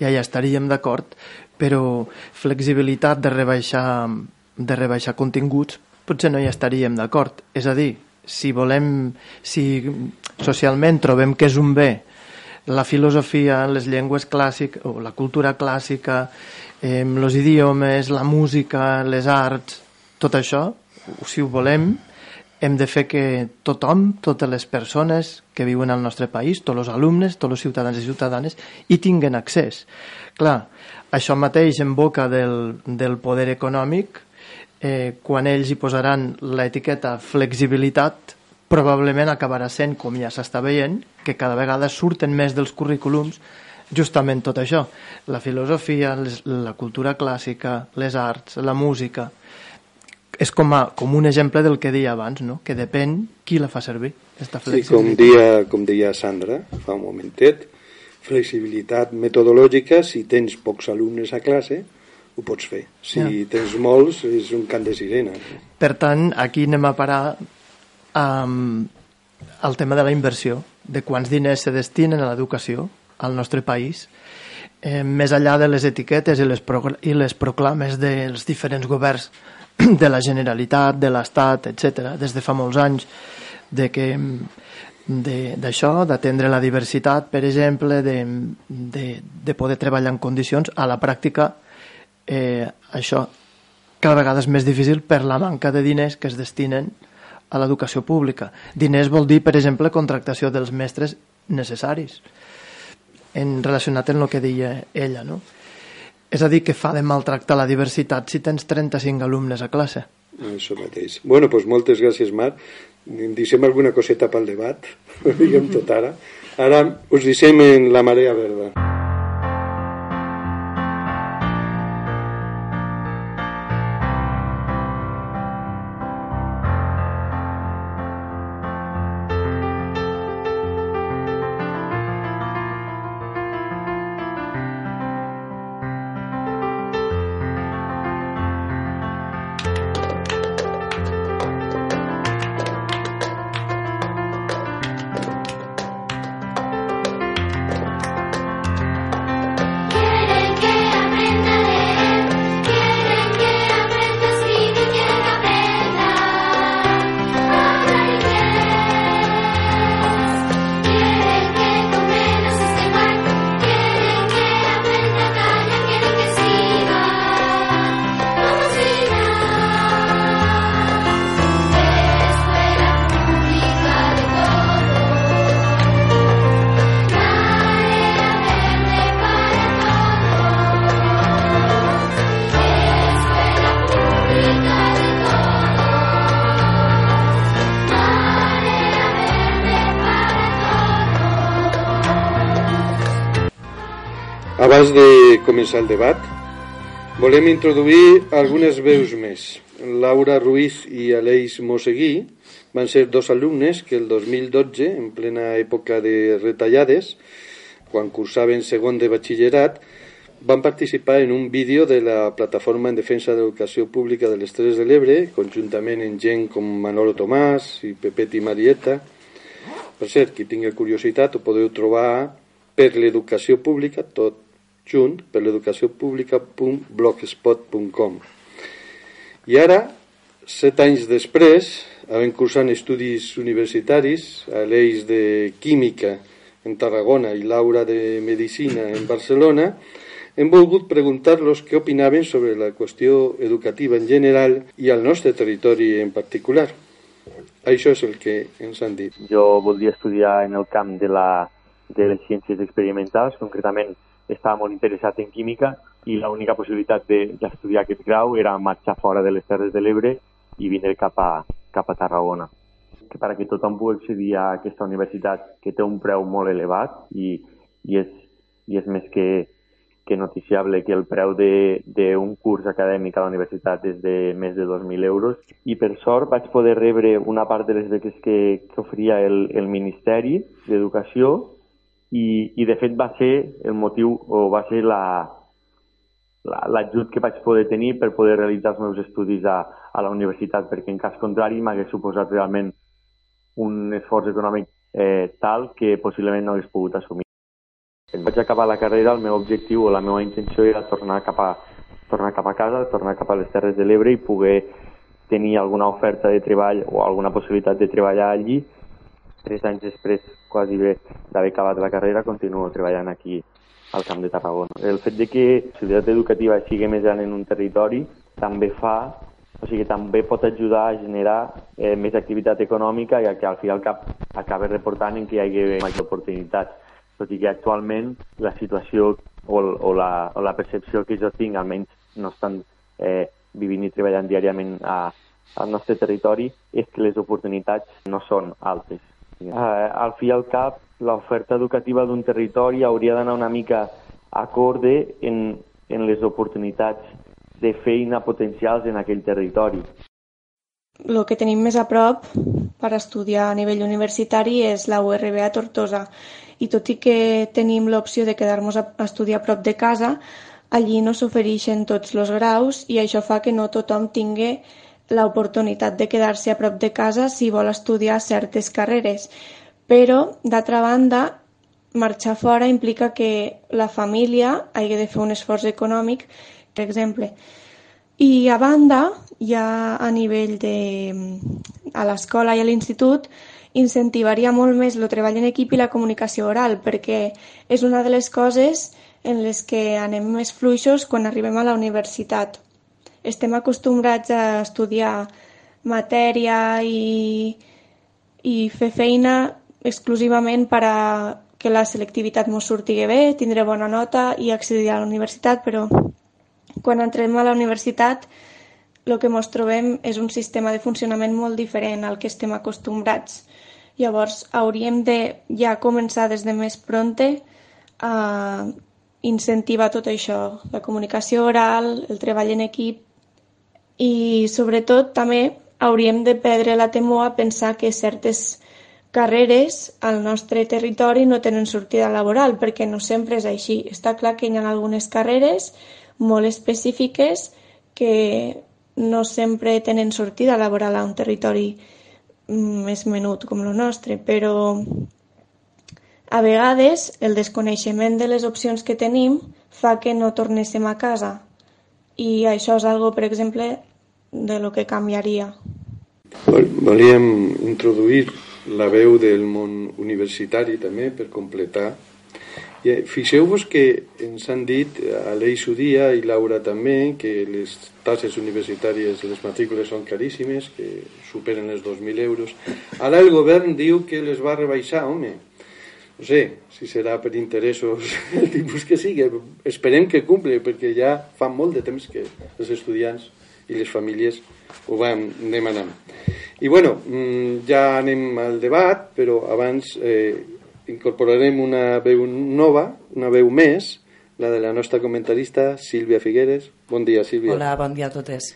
i allà estaríem d'acord, però flexibilitat de rebaixar, de rebaixar continguts potser no hi estaríem d'acord. És a dir, si volem, si socialment trobem que és un bé la filosofia, les llengües clàssiques, o la cultura clàssica, eh, idiomes, la música, les arts, tot això, si ho volem, hem de fer que tothom, totes les persones que viuen al nostre país, tots els alumnes, tots els ciutadans i ciutadanes, hi tinguen accés. Clar, això mateix en boca del, del poder econòmic eh, quan ells hi posaran l'etiqueta flexibilitat, probablement acabarà sent, com ja s'està veient, que cada vegada surten més dels currículums justament tot això, la filosofia, les, la cultura clàssica, les arts, la música, és com, a, com un exemple del que deia abans, no? que depèn qui la fa servir, aquesta flexibilitat. Sí, com deia, com deia Sandra fa un momentet, flexibilitat metodològica, si tens pocs alumnes a classe, ho pots fer. Si ja. tens molts, és un cant de sirena. Per tant, aquí anem a parar um, el tema de la inversió, de quants diners se destinen a l'educació al nostre país, eh, més enllà de les etiquetes i les, i les proclames dels diferents governs de la Generalitat, de l'Estat, etc des de fa molts anys, de que d'això, d'atendre la diversitat, per exemple, de, de, de poder treballar en condicions, a la pràctica eh, això cada vegada és més difícil per la manca de diners que es destinen a l'educació pública. Diners vol dir, per exemple, contractació dels mestres necessaris, en relacionat amb el que deia ella, no? És a dir, que fa de maltractar la diversitat si tens 35 alumnes a classe. Això mateix. Bueno, doncs moltes gràcies, Marc. Deixem alguna coseta pel debat, diguem tot ara. Ara us deixem en la marea verda. Abans de començar el debat, volem introduir algunes veus més. Laura Ruiz i Aleix Moseguí van ser dos alumnes que el 2012, en plena època de retallades, quan cursaven segon de batxillerat, van participar en un vídeo de la Plataforma en Defensa de l'Educació Pública de les Terres de l'Ebre, conjuntament amb gent com Manolo Tomàs i Pepet i Marieta, Per cert, qui tingui curiositat ho podeu trobar per l'educació pública, tot junt, per l'educació pública.blogspot.com. I ara, set anys després, havent cursant estudis universitaris a l'Eix de Química en Tarragona i l'Aura de Medicina en Barcelona, hem volgut preguntar-los què opinaven sobre la qüestió educativa en general i al nostre territori en particular. Això és el que ens han dit. Jo voldria estudiar en el camp de, la, de les ciències experimentals, concretament estava molt interessat en química i l'única possibilitat d'estudiar aquest grau era marxar fora de les Terres de l'Ebre i vindre cap a, cap a Tarragona. Que perquè tothom pugui accedir a aquesta universitat que té un preu molt elevat i, i, és, i és més que, que noticiable que el preu d'un curs acadèmic a la universitat és de més de 2.000 euros i per sort vaig poder rebre una part de les beques que, que oferia el, el Ministeri d'Educació i, i de fet va ser el motiu o va ser la, l'ajut que vaig poder tenir per poder realitzar els meus estudis a, a la universitat, perquè en cas contrari m'hagués suposat realment un esforç econòmic eh, tal que possiblement no hagués pogut assumir. Quan vaig acabar la carrera, el meu objectiu o la meva intenció era tornar cap a, tornar cap a casa, tornar cap a les Terres de l'Ebre i poder tenir alguna oferta de treball o alguna possibilitat de treballar allí. Tres anys després, quasi bé d'haver acabat la carrera, continuo treballant aquí al Camp de Tarragona. El fet de que la ciutat educativa sigui més gran en un territori també fa, o sigui, també pot ajudar a generar eh, més activitat econòmica i que al final cap acabi reportant en que hi hagi major oportunitats. Tot i que actualment la situació o, o, la, o la percepció que jo tinc, almenys no estan eh, vivint i treballant diàriament a, al nostre territori, és que les oportunitats no són altes. Eh, al fi i al cap, l'oferta educativa d'un territori hauria d'anar una mica acorde en, en les oportunitats de feina potencials en aquell territori. El que tenim més a prop per estudiar a nivell universitari és la URB a Tortosa i tot i que tenim l'opció de quedar-nos a estudiar a prop de casa, allí no s'ofereixen tots els graus i això fa que no tothom tingui l'oportunitat de quedar-se a prop de casa si vol estudiar certes carreres. Però, d'altra banda, marxar fora implica que la família hagi de fer un esforç econòmic, per exemple. I a banda, ja a nivell de... a l'escola i a l'institut, incentivaria molt més el treball en equip i la comunicació oral, perquè és una de les coses en les que anem més fluixos quan arribem a la universitat estem acostumbrats a estudiar matèria i, i fer feina exclusivament per a que la selectivitat ens surti bé, tindre bona nota i accedir a la universitat, però quan entrem a la universitat el que ens trobem és un sistema de funcionament molt diferent al que estem acostumbrats. Llavors, hauríem de ja començar des de més pronte a incentivar tot això, la comunicació oral, el treball en equip i sobretot també hauríem de perdre la temor a pensar que certes carreres al nostre territori no tenen sortida laboral, perquè no sempre és així. Està clar que hi ha algunes carreres molt específiques que no sempre tenen sortida laboral a un territori més menut com el nostre, però a vegades el desconeixement de les opcions que tenim fa que no tornéssim a casa i això és algo, per exemple, de lo que canviaria. Volíem introduir la veu del món universitari també per completar. Eh, fixeu-vos que ens han dit a l'Eix Udia i Laura també que les tasses universitàries les matrícules són caríssimes, que superen els 2.000 euros. Ara el govern diu que les va rebaixar, home no sé si serà per interessos el tipus que sigui, esperem que cumple perquè ja fa molt de temps que els estudiants i les famílies ho van demanant. I bueno, mm, ja anem al debat, però abans eh, incorporarem una veu nova, una veu més, la de la nostra comentarista Sílvia Figueres. Bon dia, Sílvia. Hola, bon dia a totes.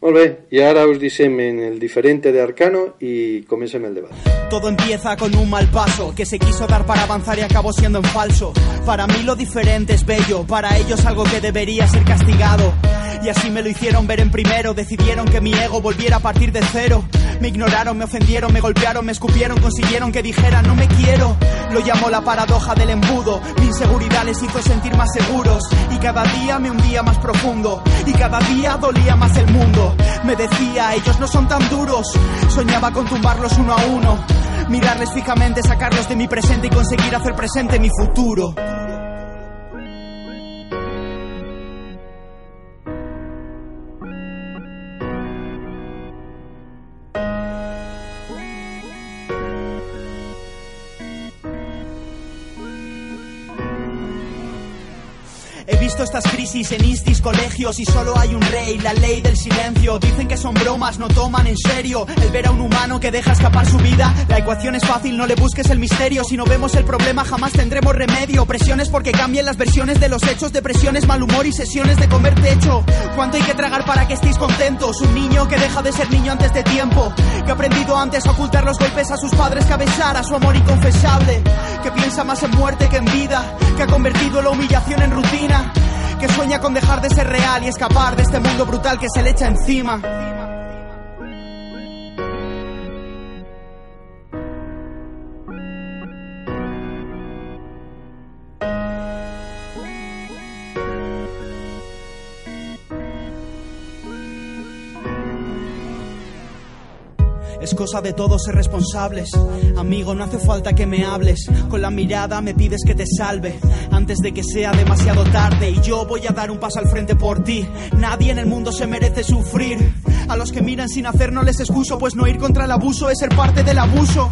Molt bé, ahora os dicen en el diferente de Arcano y comencem el debate. Todo empieza con un mal paso que se quiso dar para avanzar y acabó siendo en falso. Para mí lo diferente es bello, para ellos algo que debería ser castigado. Y así me lo hicieron ver en primero, decidieron que mi ego volviera a partir de cero. Me ignoraron, me ofendieron, me golpearon, me escupieron, consiguieron que dijera no me quiero. Lo llamó la paradoja del embudo. Mi inseguridad les hizo sentir más seguros. Y cada día me hundía más profundo. Y cada día dolía más el mundo. Me decía, ellos no son tan duros. Soñaba con tumbarlos uno a uno. Mirarles fijamente, sacarlos de mi presente y conseguir hacer presente mi futuro. Crisis en colegios y solo hay un rey, la ley del silencio. Dicen que son bromas, no toman en serio el ver a un humano que deja escapar su vida. La ecuación es fácil, no le busques el misterio. Si no vemos el problema, jamás tendremos remedio. Presiones porque cambien las versiones de los hechos, depresiones, mal humor y sesiones de comer techo. ¿Cuánto hay que tragar para que estéis contentos? Un niño que deja de ser niño antes de tiempo, que ha aprendido antes a ocultar los golpes a sus padres, que a besar a su amor inconfesable, que piensa más en muerte que en vida, que ha convertido la humillación en rutina que sueña con dejar de ser real y escapar de este mundo brutal que se le echa encima. Cosa de todos ser responsables. Amigo, no hace falta que me hables. Con la mirada me pides que te salve. Antes de que sea demasiado tarde. Y yo voy a dar un paso al frente por ti. Nadie en el mundo se merece sufrir. A los que miran sin hacer no les excuso. Pues no ir contra el abuso es ser parte del abuso.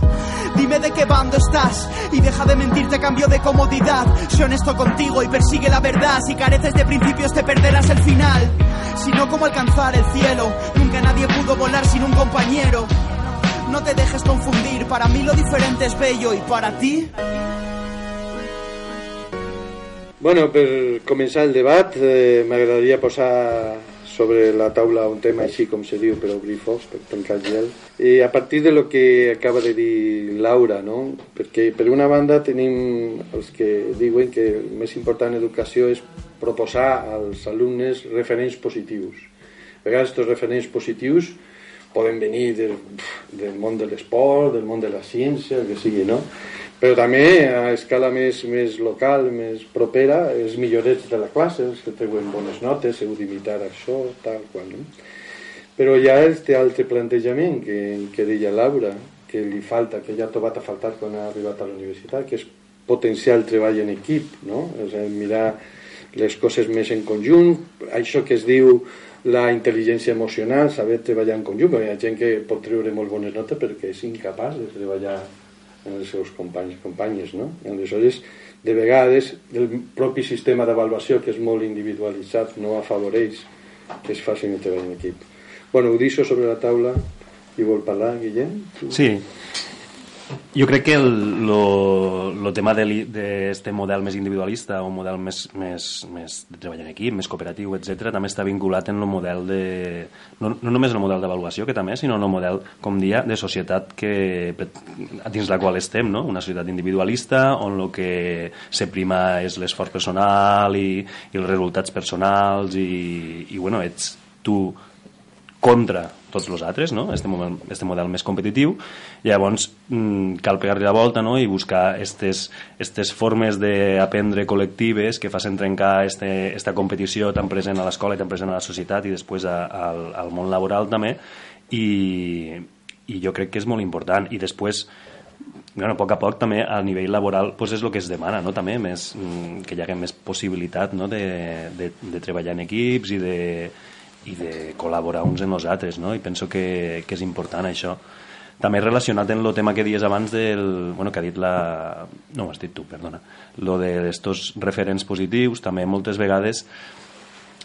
Dime de qué bando estás. Y deja de mentirte a cambio de comodidad. Sé honesto contigo y persigue la verdad. Si careces de principios te perderás el final. Si no, ¿cómo alcanzar el cielo? Nunca nadie pudo volar sin un compañero. No te dejes confundir, para mí lo diferente es bello y para ti... Bueno, per començar el debat eh, m'agradaria posar sobre la taula un tema així com se diu per obrir focs, per tancar el gel. I a partir de lo que acaba de dir Laura no? perquè per una banda tenim els que diuen que el més important en educació és proposar als alumnes referents positius. A vegades aquests referents positius poden venir del, del món de l'esport, del món de la ciència, que sigui, no? Però també a escala més, més local, més propera, els millorets de la classe, els que treuen bones notes, heu d'imitar això, tal qual, no? Però hi ha este altre plantejament que, que deia Laura, que li falta, que ja ha trobat a faltar quan ha arribat a la universitat, que és potenciar el treball en equip, no? És a dir, mirar les coses més en conjunt, això que es diu la intel·ligència emocional, saber treballar en conjunt, perquè hi ha gent que pot treure molt bones notes perquè és incapaç de treballar amb els seus companys i companyes, no? Aleshores, de vegades, el propi sistema d'avaluació, que és molt individualitzat, no afavoreix que es faci el treball en equip. Bueno, ho deixo sobre la taula i vol parlar, Guillem? Tu? Sí, jo crec que el lo, lo tema d'aquest de, de model més individualista o model més, més, més de treball en equip, més cooperatiu, etc també està vinculat en el model de... No, no només en el model d'avaluació, que també, sinó en el model, com dia, de societat que, dins la qual estem, no? una societat individualista on el que se prima és l'esforç personal i, i els resultats personals i, i bueno, ets tu contra tots els altres, no? este, model, este model més competitiu, llavors mm, cal pegar-li la volta no? i buscar aquestes estes formes d'aprendre col·lectives que facin trencar este, esta competició tan present a l'escola i tan present a la societat i després a, a, al món laboral també, i, i jo crec que és molt important. I després, bueno, a poc a poc també a nivell laboral pues és el que es demana, no? també més, mm, que hi hagi més possibilitat no? de, de, de treballar en equips i de, i de col·laborar uns en els altres, no? I penso que, que és important això. També relacionat amb el tema que dies abans del... Bueno, que ha dit la... No, ho has dit tu, perdona. Lo d'estos referents positius, també moltes vegades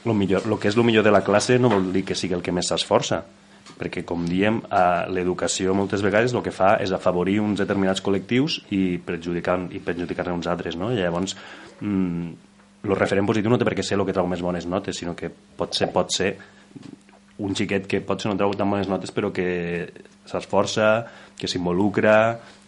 lo, millor, lo que és el millor de la classe no vol dir que sigui el que més s'esforça, perquè, com diem, l'educació moltes vegades el que fa és afavorir uns determinats col·lectius i perjudicar, i perjudicar uns altres, no? I llavors, mmm, el referent positiu no té per què ser el que trau més bones notes, sinó que pot ser, pot ser un xiquet que pot ser no trau tan bones notes però que s'esforça, que s'involucra,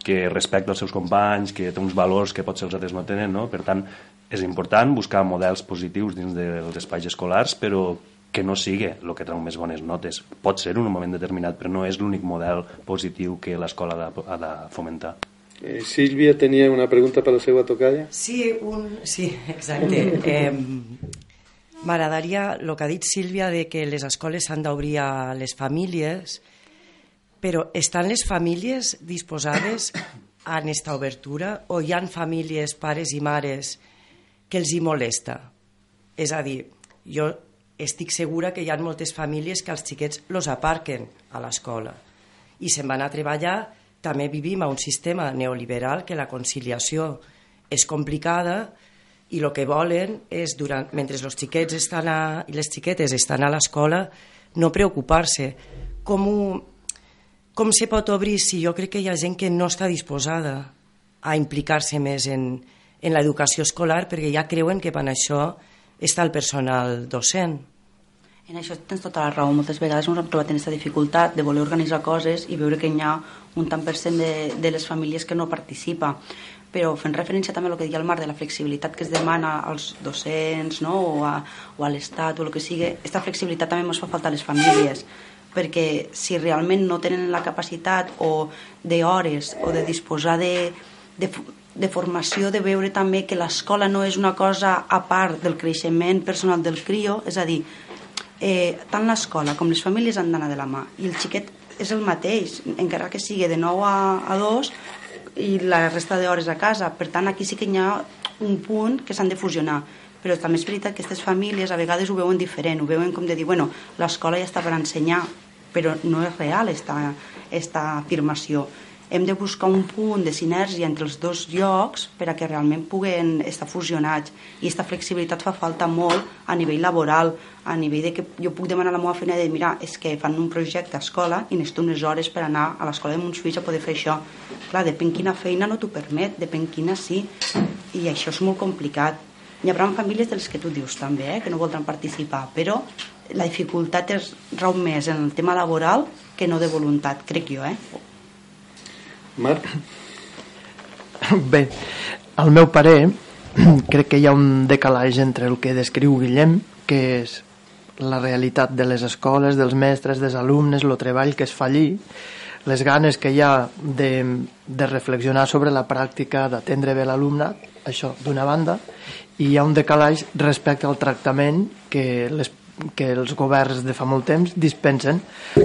que respecta els seus companys, que té uns valors que potser els altres no tenen, no? Per tant, és important buscar models positius dins dels espais escolars, però que no sigui el que treu més bones notes. Pot ser en un moment determinat, però no és l'únic model positiu que l'escola ha de fomentar. Eh, Sílvia tenia una pregunta per la seva tocalla? Sí, un... sí exacte. Eh, M'agradaria el que ha dit Sílvia de que les escoles s'han d'obrir a les famílies, però estan les famílies disposades a aquesta obertura o hi han famílies, pares i mares, que els hi molesta? És a dir, jo estic segura que hi ha moltes famílies que els xiquets los aparquen a l'escola i se'n van a treballar. També vivim a un sistema neoliberal que la conciliació és complicada i el que volen és, durant, mentre els xiquets estan a, i les xiquetes estan a l'escola, no preocupar-se. Com, ho, com se pot obrir si jo crec que hi ha gent que no està disposada a implicar-se més en, en l'educació escolar perquè ja creuen que per això està el personal docent. En això tens tota la raó. Moltes vegades ens hem trobat en aquesta dificultat de voler organitzar coses i veure que hi ha un tant per cent de, de les famílies que no participa però fent referència també a que deia el Marc de la flexibilitat que es demana als docents no? o a, o a l'Estat o el que sigui, aquesta flexibilitat també ens fa falta a les famílies perquè si realment no tenen la capacitat o d'hores o de disposar de, de, de formació, de veure també que l'escola no és una cosa a part del creixement personal del crio, és a dir, eh, tant l'escola com les famílies han d'anar de la mà i el xiquet és el mateix, encara que sigui de 9 a, a 2 i la resta d'hores a casa. Per tant, aquí sí que hi ha un punt que s'han de fusionar. Però també és veritat que aquestes famílies a vegades ho veuen diferent, ho veuen com de dir, bueno, l'escola ja està per ensenyar, però no és real esta, esta afirmació hem de buscar un punt de sinergia entre els dos llocs per a que realment puguen estar fusionats i aquesta flexibilitat fa falta molt a nivell laboral, a nivell de que jo puc demanar a la meva feina de mira, és que fan un projecte a escola i necessito unes hores per anar a l'escola de Montsuís a poder fer això. Clar, depèn quina feina no t'ho permet, depèn quina sí, i això és molt complicat. Hi haurà famílies dels que tu dius també, eh, que no voldran participar, però la dificultat és rau més en el tema laboral que no de voluntat, crec jo, eh? Marc? Bé, al meu parer, crec que hi ha un decalatge entre el que descriu Guillem, que és la realitat de les escoles, dels mestres, dels alumnes, el treball que es fa allí, les ganes que hi ha de, de reflexionar sobre la pràctica, d'atendre bé l'alumnat, això d'una banda, i hi ha un decalatge respecte al tractament que, les, que els governs de fa molt temps dispensen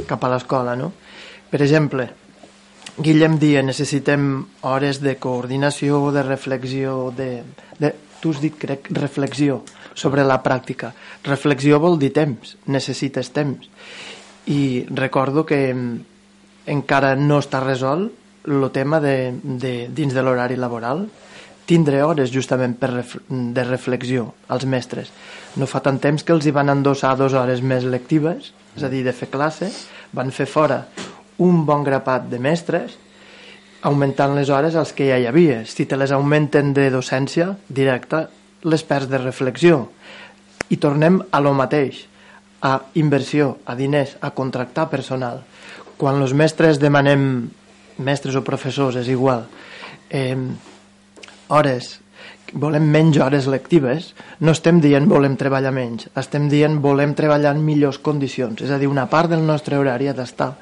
cap a l'escola. No? Per exemple, Guillem dia necessitem hores de coordinació, de reflexió, de, de, tu has dit, crec, reflexió sobre la pràctica. Reflexió vol dir temps, necessites temps. I recordo que encara no està resolt el tema de, de, dins de l'horari laboral tindre hores justament per ref, de reflexió als mestres. No fa tant temps que els hi van endossar dues hores més lectives, és a dir, de fer classe, van fer fora un bon grapat de mestres augmentant les hores als que ja hi havia. Si te les augmenten de docència directa, les perds de reflexió. I tornem a lo mateix, a inversió, a diners, a contractar personal. Quan els mestres demanem, mestres o professors, és igual, eh, hores, volem menys hores lectives, no estem dient volem treballar menys, estem dient volem treballar en millors condicions. És a dir, una part del nostre horari ha d'estar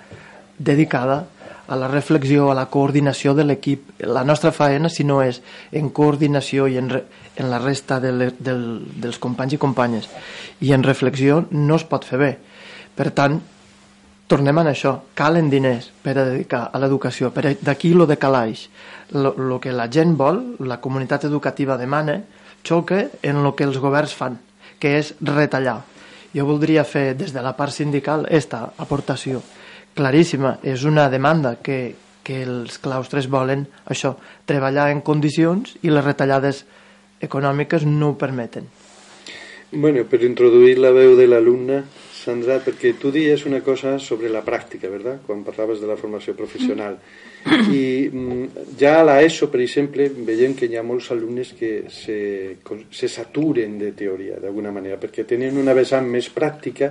dedicada a la reflexió, a la coordinació de l'equip. La nostra faena, si no és en coordinació i en, re, en la resta de le, del, dels companys i companyes i en reflexió, no es pot fer bé. Per tant, tornem a això, calen diners per a dedicar a l'educació, d'aquí lo de calaix. El que la gent vol, la comunitat educativa demana, xoca en el que els governs fan, que és retallar. Jo voldria fer des de la part sindical esta aportació claríssima, és una demanda que, que els claustres volen això, treballar en condicions i les retallades econòmiques no ho permeten. Bueno, per introduir la veu de l'alumne, Sandra, perquè tu dies una cosa sobre la pràctica, ¿verdad? Quan parlaves de la formació professional. I mm, ja a l'ESO, per exemple, veiem que hi ha molts alumnes que se, se saturen de teoria, d'alguna manera, perquè tenen una vessant més pràctica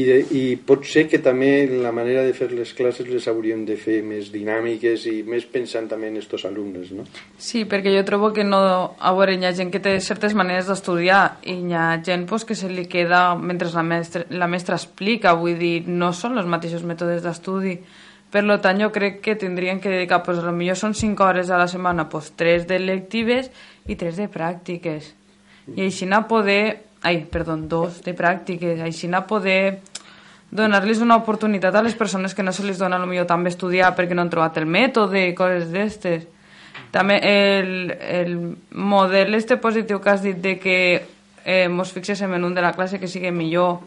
i, de, i pot ser que també la manera de fer les classes les hauríem de fer més dinàmiques i més pensant també en estos alumnes, no? Sí, perquè jo trobo que no... A veure, hi ha gent que té certes maneres d'estudiar i hi ha gent pues, que se li queda mentre la mestra, la mestra explica, vull dir, no són els mateixos mètodes d'estudi. Per tant, jo crec que tindrien que dedicar, pues, lo millor són 5 hores a la setmana, pues, 3 de lectives i 3 de pràctiques. I així anar poder ai, perdó, dos de pràctiques, així a poder donar-los una oportunitat a les persones que no se les dona millor també estudiar perquè no han trobat el mètode i coses d'estes. També el, el model este positiu que has dit de que eh, mos fixéssim en un de la classe que sigui millor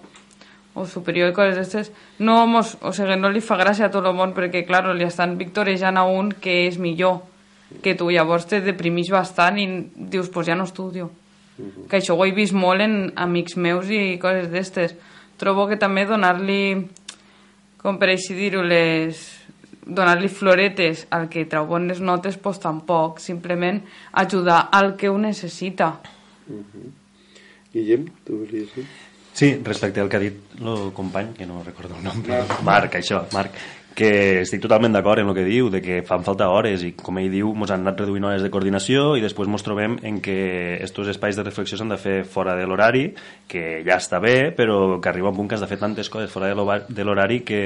o superior i coses d'estes, no, mos, o sigui, no li fa gràcia a tot el món perquè, clar, li estan victorejant a un que és millor que tu, llavors te deprimís bastant i dius, pues ja no estudio. -huh. que això ho he vist molt en amics meus i coses d'estes trobo que també donar-li com per així dir-ho les donar-li floretes al que trau bones notes pues tampoc, simplement ajudar al que ho necessita uh -huh. Guillem, tu volies dir? Sí, respecte al que ha dit el company, que no recordo el nom, Marc, Marc això, Marc, que estic totalment d'acord en el que diu, de que fan falta hores i com ell diu, ens han anat reduint hores de coordinació i després ens trobem en que aquests espais de reflexió s'han de fer fora de l'horari, que ja està bé, però que arriba un punt que has de fer tantes coses fora de l'horari que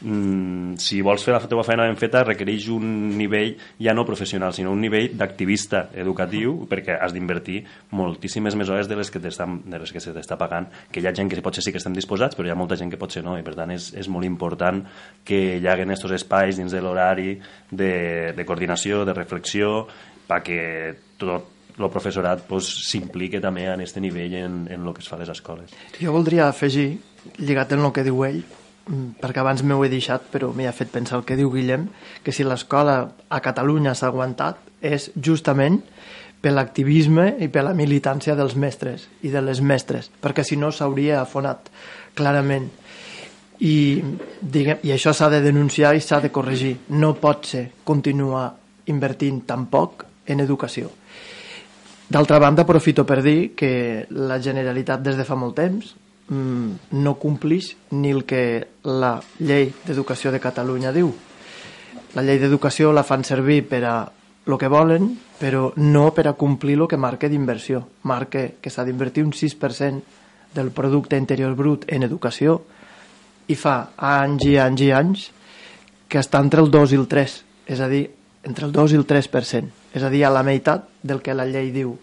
mm, si vols fer la teva feina ben feta requereix un nivell ja no professional, sinó un nivell d'activista educatiu, perquè has d'invertir moltíssimes més hores de les que, de les que se t'està pagant, que hi ha gent que potser sí que estem disposats, però hi ha molta gent que potser no, i per tant és, és molt important que hi hagi aquests espais dins de l'horari de, de coordinació, de reflexió, perquè tot el professorat s'implique pues, també en aquest nivell en, en el que es fa a les escoles. Jo voldria afegir, lligat en el que diu ell, perquè abans m'ho he deixat, però m'hi ha fet pensar el que diu Guillem, que si l'escola a Catalunya s'ha aguantat és justament per l'activisme i per la militància dels mestres i de les mestres, perquè si no s'hauria afonat clarament. I, diguem, i això s'ha de denunciar i s'ha de corregir. No pot ser continuar invertint tan poc en educació. D'altra banda, aprofito per dir que la Generalitat des de fa molt temps Mm, no complix ni el que la llei d'educació de Catalunya diu. La llei d'educació la fan servir per a el que volen, però no per a complir el que marca d'inversió. Marca que s'ha d'invertir un 6% del producte interior brut en educació i fa anys i anys i anys que està entre el 2 i el 3, és a dir, entre el 2 i el 3%, és a dir, a la meitat del que la llei diu.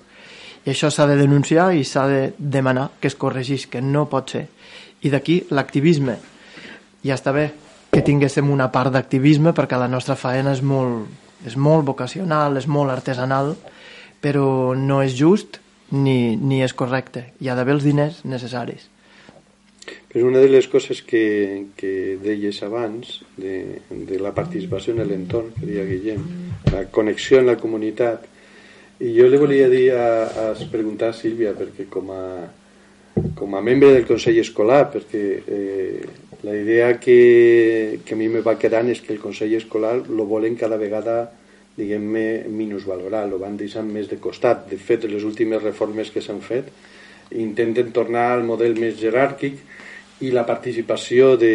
I això s'ha de denunciar i s'ha de demanar que es corregís, que no pot ser. I d'aquí l'activisme. Ja està bé que tinguéssim una part d'activisme perquè la nostra faena és molt, és molt vocacional, és molt artesanal, però no és just ni, ni és correcte. Hi ha d'haver els diners necessaris. Però una de les coses que, que deies abans, de, de la participació en l'entorn, que deia Guillem, la connexió en la comunitat, i jo li volia dir a, a preguntar a Sílvia, perquè com a, com a membre del Consell Escolar, perquè eh, la idea que, que a mi me va quedant és que el Consell Escolar lo volen cada vegada diguem-ne, minusvalorar, lo van deixant més de costat. De fet, les últimes reformes que s'han fet intenten tornar al model més jeràrquic i la participació de,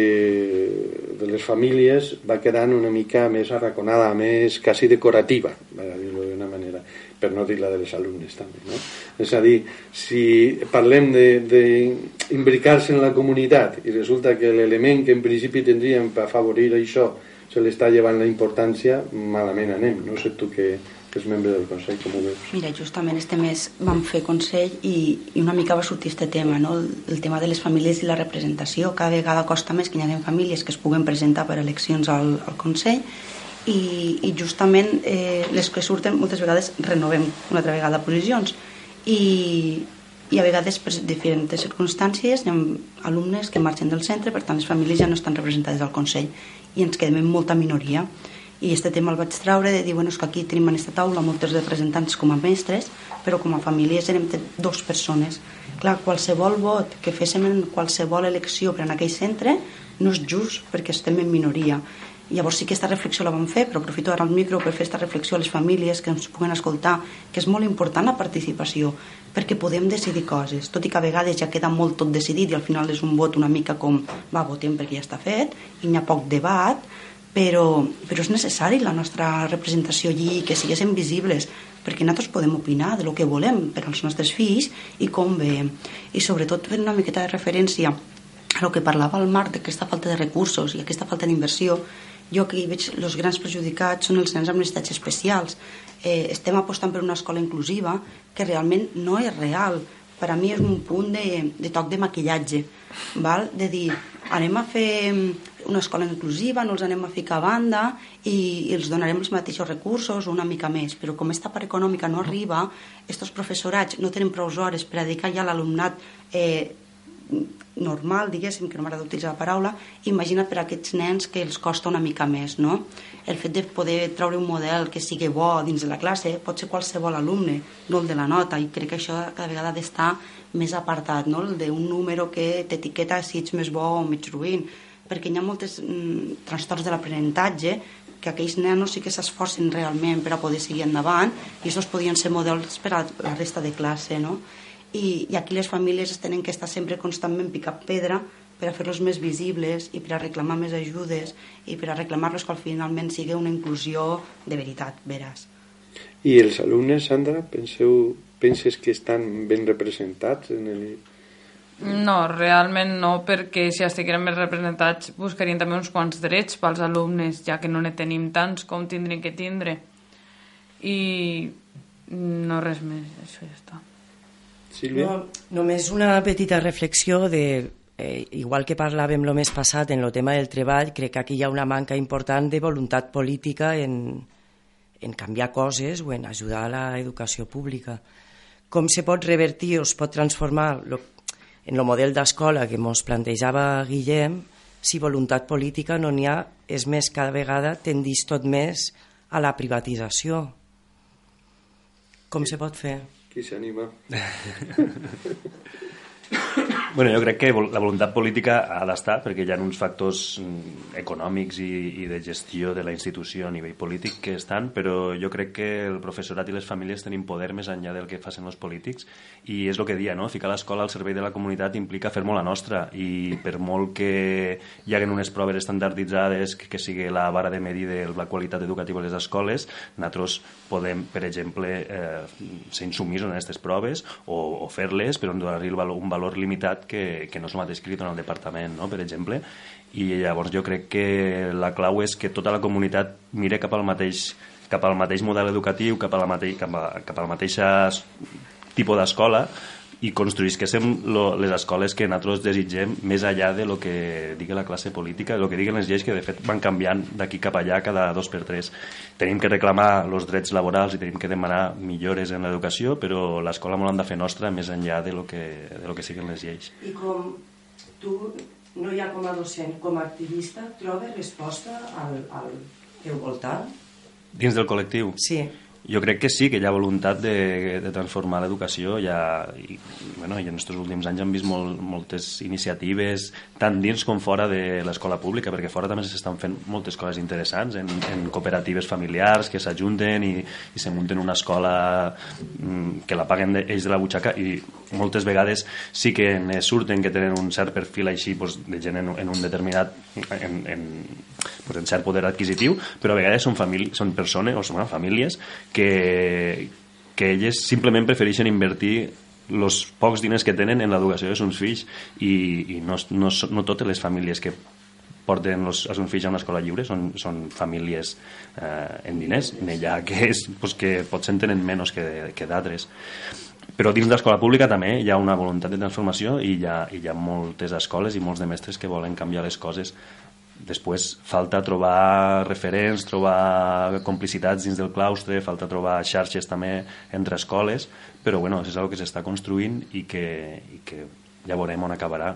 de les famílies va quedant una mica més arraconada, més quasi decorativa, per dir-ho d'una manera per no dir la de les alumnes també. No? És a dir, si parlem d'imbricar-se en la comunitat i resulta que l'element que en principi tindríem per afavorir això se li està llevant la importància, malament anem. No sé tu que, que és membre del Consell, com ho veus? Mira, justament este mes vam fer Consell i, i una mica va sortir este tema, no? el, el tema de les famílies i la representació. Cada vegada costa més que hi hagi famílies que es puguen presentar per eleccions al, al Consell i, i justament eh, les que surten moltes vegades renovem una altra vegada posicions. I, i a vegades per diferents circumstàncies hi ha alumnes que marxen del centre per tant les famílies ja no estan representades al Consell i ens quedem en molta minoria. I aquest tema el vaig traure de dir bueno, és que aquí tenim en aquesta taula molts representants com a mestres però com a famílies érem dos persones. Clar, qualsevol vot que féssim en qualsevol elecció per en aquell centre no és just perquè estem en minoria Llavors sí que aquesta reflexió la vam fer, però aprofito ara el micro per fer aquesta reflexió a les famílies que ens puguen escoltar, que és molt important la participació, perquè podem decidir coses, tot i que a vegades ja queda molt tot decidit i al final és un vot una mica com, va, votem perquè ja està fet, i n'hi ha poc debat, però, però és necessari la nostra representació allí, que siguéssim visibles, perquè nosaltres podem opinar de lo que volem per als nostres fills i com ve. I sobretot fent una miqueta de referència a lo que parlava el Marc d'aquesta falta de recursos i aquesta falta d'inversió, jo que hi veig els grans perjudicats són els nens amb necessitats especials. Eh, estem apostant per una escola inclusiva que realment no és real. Per a mi és un punt de, de toc de maquillatge, val? de dir, anem a fer una escola inclusiva, no els anem a ficar a banda i, i els donarem els mateixos recursos una mica més, però com aquesta part econòmica no arriba, aquests professorats no tenen prou hores per dedicar ja a l'alumnat eh, normal, diguéssim, que no m'agrada utilitzar la paraula, imagina per a aquests nens que els costa una mica més, no? El fet de poder treure un model que sigui bo dins de la classe pot ser qualsevol alumne, no el de la nota, i crec que això cada vegada ha d'estar més apartat, no? El d'un número que t'etiqueta si ets més bo o més ruïn, perquè hi ha molts mm, trastorns de l'aprenentatge que aquells nenos sí que s'esforcen realment per a poder seguir endavant i aquests podien ser models per a la resta de classe, no? I, i aquí les famílies tenen que estar sempre constantment picant pedra per a fer-los més visibles i per a reclamar més ajudes i per a reclamar-los que al finalment sigui una inclusió de veritat, veràs. I els alumnes, Sandra, penseu, penses que estan ben representats en el... No, realment no, perquè si estigueren més representats buscarien també uns quants drets pels alumnes, ja que no ne tenim tants com tindrien que tindre. I no res més, això ja està. Sílvia? No, només una petita reflexió de eh, igual que parlàvem el mes passat en el tema del treball, crec que aquí hi ha una manca important de voluntat política en, en canviar coses o en ajudar a l'educació pública. Com se pot revertir o es pot transformar lo, en el model d'escola que ens plantejava Guillem, si voluntat política no n'hi ha, és més, cada vegada tendís tot més a la privatització. Com se pot fer? Qui s'anima? Bueno, jo crec que la voluntat política ha d'estar perquè hi ha uns factors mm, econòmics i, i de gestió de la institució a nivell polític que estan, però jo crec que el professorat i les famílies tenim poder més enllà del que facin els polítics i és el que dia, no? Ficar l'escola al servei de la comunitat implica fer molt la nostra i per molt que hi haguen unes proves estandarditzades que, que sigui la vara de medir de la qualitat educativa de les escoles, nosaltres podem, per exemple, eh, ser insumisos en aquestes proves o, o fer-les però donar-li un valor limitat que, que no és el mateix que li dona el departament, no? per exemple, i llavors jo crec que la clau és que tota la comunitat mire cap al mateix, cap al mateix model educatiu, cap, a la mateix, cap, a, cap al mateix tipus d'escola, i construïsquéssim les escoles que nosaltres desitgem més allà de lo que digui la classe política, de lo que diguen les lleis que de fet van canviant d'aquí cap allà cada dos per tres. Tenim que reclamar els drets laborals i tenim que demanar millores en l'educació, però l'escola molt han de fer nostra més enllà de lo que, de lo que siguen les lleis. I com tu no hi ha com a docent, com a activista, trobes resposta al, al teu voltant? Dins del col·lectiu? Sí. Jo crec que sí, que hi ha voluntat de, de transformar l'educació. Ja, i, bueno, i en aquests últims anys hem vist molt, moltes iniciatives tant dins com fora de l'escola pública perquè fora també s'estan fent moltes coses interessants en, en cooperatives familiars que s'ajunten i, i se munten una escola mm, que la paguen ells de la butxaca. I moltes vegades sí que ne surten que tenen un cert perfil així pues, de gent en, en un determinat en, en, pues, en cert poder adquisitiu però a vegades són, famílies, són persones o són bueno, famílies que, que elles simplement prefereixen invertir els pocs diners que tenen en l'educació de seus fills i, i no, no, no totes les famílies que porten els, els seus fills a una escola lliure són, són famílies eh, en diners n'hi ha que, és, pues, que potser en tenen menys que, que d'altres. Però dins de l'escola pública també hi ha una voluntat de transformació i hi, ha, i hi ha moltes escoles i molts de mestres que volen canviar les coses Després falta trobar referents, trobar complicitats dins del claustre, falta trobar xarxes també entre escoles, però bueno, és una que s'està construint i que, i que ja veurem on acabarà.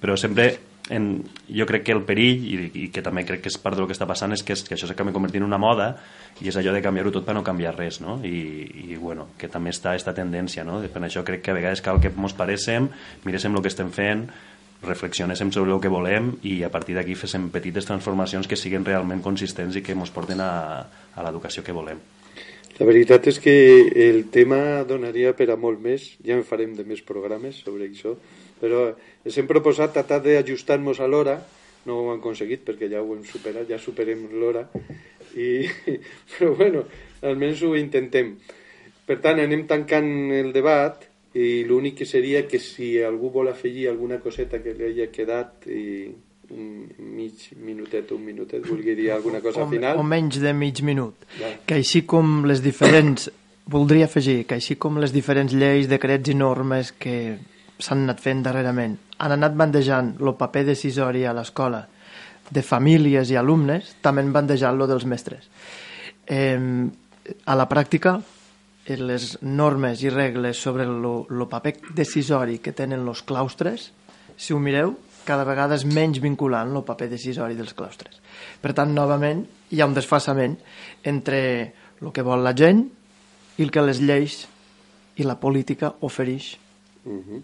Però sempre en, jo crec que el perill, i, i que també crec que és part del que està passant, és que, és, que això s'acaba convertint en una moda i és allò de canviar-ho tot per no canviar res, no? I, i bueno, que també està aquesta tendència, no? Per això crec que a vegades cal que ens paréssim, miréssim el que estem fent, reflexionéssim sobre el que volem i a partir d'aquí féssim petites transformacions que siguin realment consistents i que ens porten a, a l'educació que volem. La veritat és que el tema donaria per a molt més, ja en farem de més programes sobre això, però ens hem proposat tratar d'ajustar-nos a l'hora, no ho hem aconseguit perquè ja ho hem superat, ja superem l'hora, i, però bueno, almenys ho intentem. Per tant, anem tancant el debat i l'únic que seria que si algú vol afegir alguna coseta que li hagi quedat i un mig minutet, un minutet, vulgui dir alguna cosa o, final. O menys de mig minut. Ja. Que així com les diferents... Voldria afegir que així com les diferents lleis, decrets i normes que s'han anat fent darrerament han anat bandejant el paper decisori a l'escola de famílies i alumnes, també han bandejat lo dels mestres. Eh, a la pràctica, les normes i regles sobre el paper decisori que tenen els claustres, si ho mireu, cada vegada és menys vinculant el paper decisori dels claustres. Per tant, novament, hi ha un desfassament entre el que vol la gent i el que les lleis i la política ofereix. Uh -huh.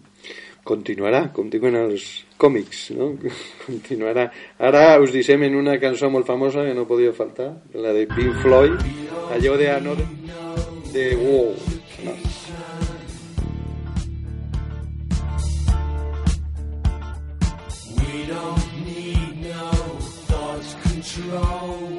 Continuarà, continuen els còmics, no? Continuarà. Ara us deixem en una cançó molt famosa que no podia faltar, la de Pink Floyd, allò de Another, We don't need no thought control.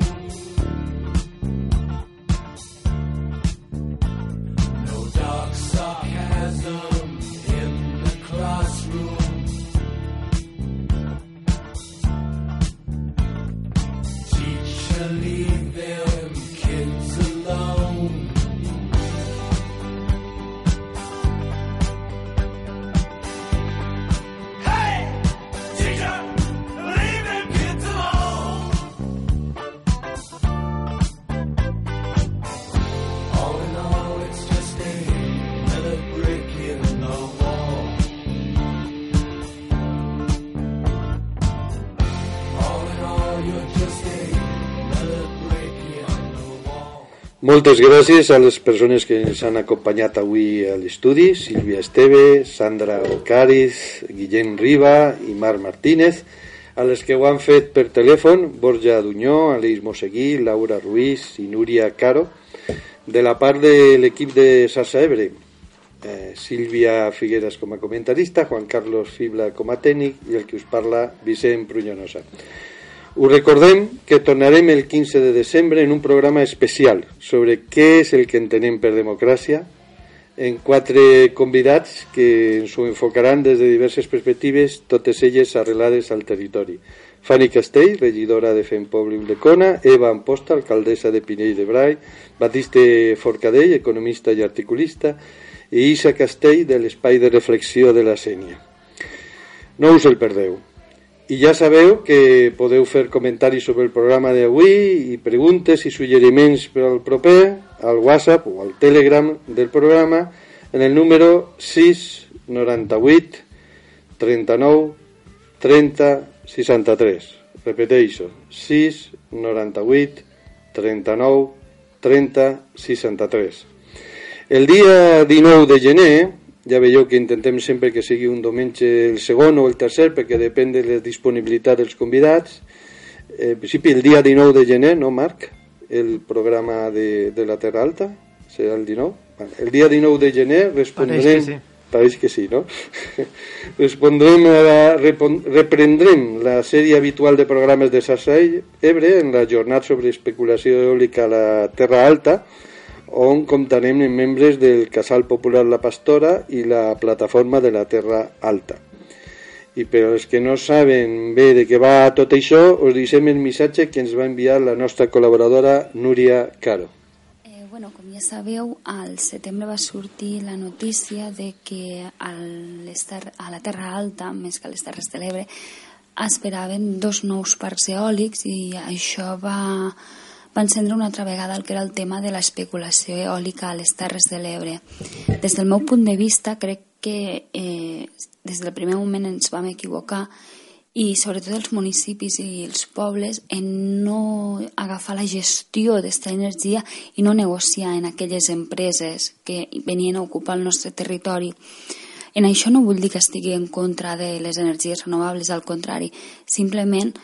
Moltes gràcies a les persones que ens han acompanyat avui a l'estudi, Sílvia Esteve, Sandra Ocariz, Guillem Riba i Marc Martínez, a les que ho han fet per telèfon, Borja Dunyó, Aleix Moseguí, Laura Ruiz i Núria Caro, de la part de l'equip de Sasa Ebre, eh, Sílvia Figueres com a comentarista, Juan Carlos Fibla com a tècnic i el que us parla, Vicent Prunyonosa. Us recordem que tornarem el 15 de desembre en un programa especial sobre què és el que entenem per democràcia, en quatre convidats que ens ho enfocaran des de diverses perspectives, totes elles arrelades al territori. Fanny Castell, regidora de Fem Poble i Ulldecona, Eva Amposta, alcaldessa de Pinell de Brai, Batiste Forcadell, economista i articulista, i Isa Castell, de l'Espai de Reflexió de la Sènia. No us el perdeu. I ja sabeu que podeu fer comentaris sobre el programa d'avui i preguntes i suggeriments per al proper al WhatsApp o al Telegram del programa en el número 698 39 30 63. Repeteixo, 698 39 30 63. El dia 19 de gener, ja veieu que intentem sempre que sigui un diumenge el segon o el tercer, perquè depèn de la disponibilitat dels convidats. Eh, En principi, el dia 19 de gener, no, Marc? El programa de, de la Terra Alta serà el 19. Vale. El dia 19 de gener respondrem... Pareix que sí. Pareix que sí, no? respondrem a la, repon, reprendrem la sèrie habitual de programes de Sassa Ebre en la jornada sobre especulació eòlica a la Terra Alta, on comptarem amb membres del Casal Popular La Pastora i la plataforma de la Terra Alta. I per als que no saben bé de què va tot això, us deixem el missatge que ens va enviar la nostra col·laboradora Núria Caro. Eh, bueno, com ja sabeu, al setembre va sortir la notícia de que a, l'Ester- a la Terra Alta, més que a les Terres de l'Ebre, esperaven dos nous parcs eòlics i això va, va encendre una altra vegada el que era el tema de l'especulació eòlica a les Terres de l'Ebre. Des del meu punt de vista, crec que eh, des del primer moment ens vam equivocar i sobretot els municipis i els pobles en no agafar la gestió d'esta energia i no negociar en aquelles empreses que venien a ocupar el nostre territori. En això no vull dir que estigui en contra de les energies renovables, al contrari, simplement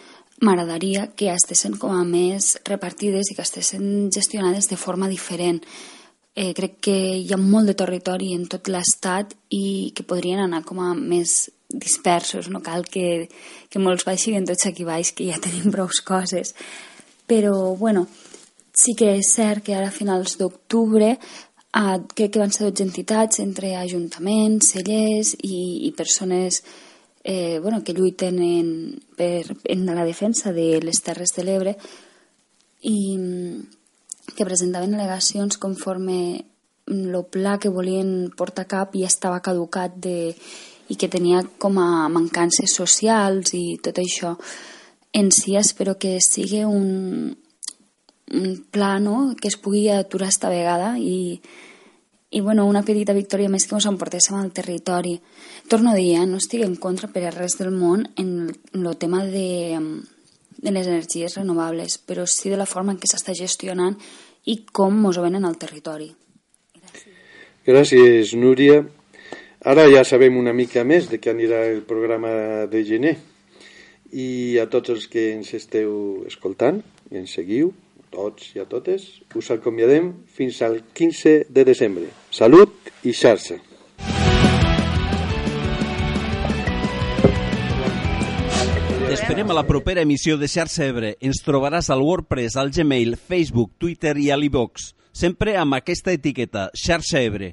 m'agradaria que estessin com a més repartides i que estessin gestionades de forma diferent. Eh, crec que hi ha molt de territori en tot l'estat i que podrien anar com a més dispersos, no cal que, que molts baixin tots aquí baix, que ja tenim prou coses. Però, bueno, sí que és cert que ara a finals d'octubre eh, crec que van ser 12 entitats entre ajuntaments, cellers i, i persones eh, bueno, que lluiten en, per, en la defensa de les Terres de l'Ebre i que presentaven al·legacions conforme el pla que volien portar cap ja estava caducat de, i que tenia com a mancances socials i tot això. En si espero que sigui un, un pla no? que es pugui aturar esta vegada i, i bueno, una petita victòria més que ens emportéssim al territori. Torno a dir, eh, no estic en contra per a res del món en el tema de, de les energies renovables, però sí de la forma en què s'està gestionant i com ens ho venen al territori. Gràcies, Núria. Ara ja sabem una mica més de què anirà el programa de gener. I a tots els que ens esteu escoltant i ens seguiu, tots i a totes, us acomiadem fins al 15 de desembre. Salut i xarxa. T'esperem a la propera emissió de Xarxa Ebre. Ens trobaràs al WordPress, al Gmail, Facebook, Twitter i a l'iVox. Sempre amb aquesta etiqueta, Xarxa Ebre.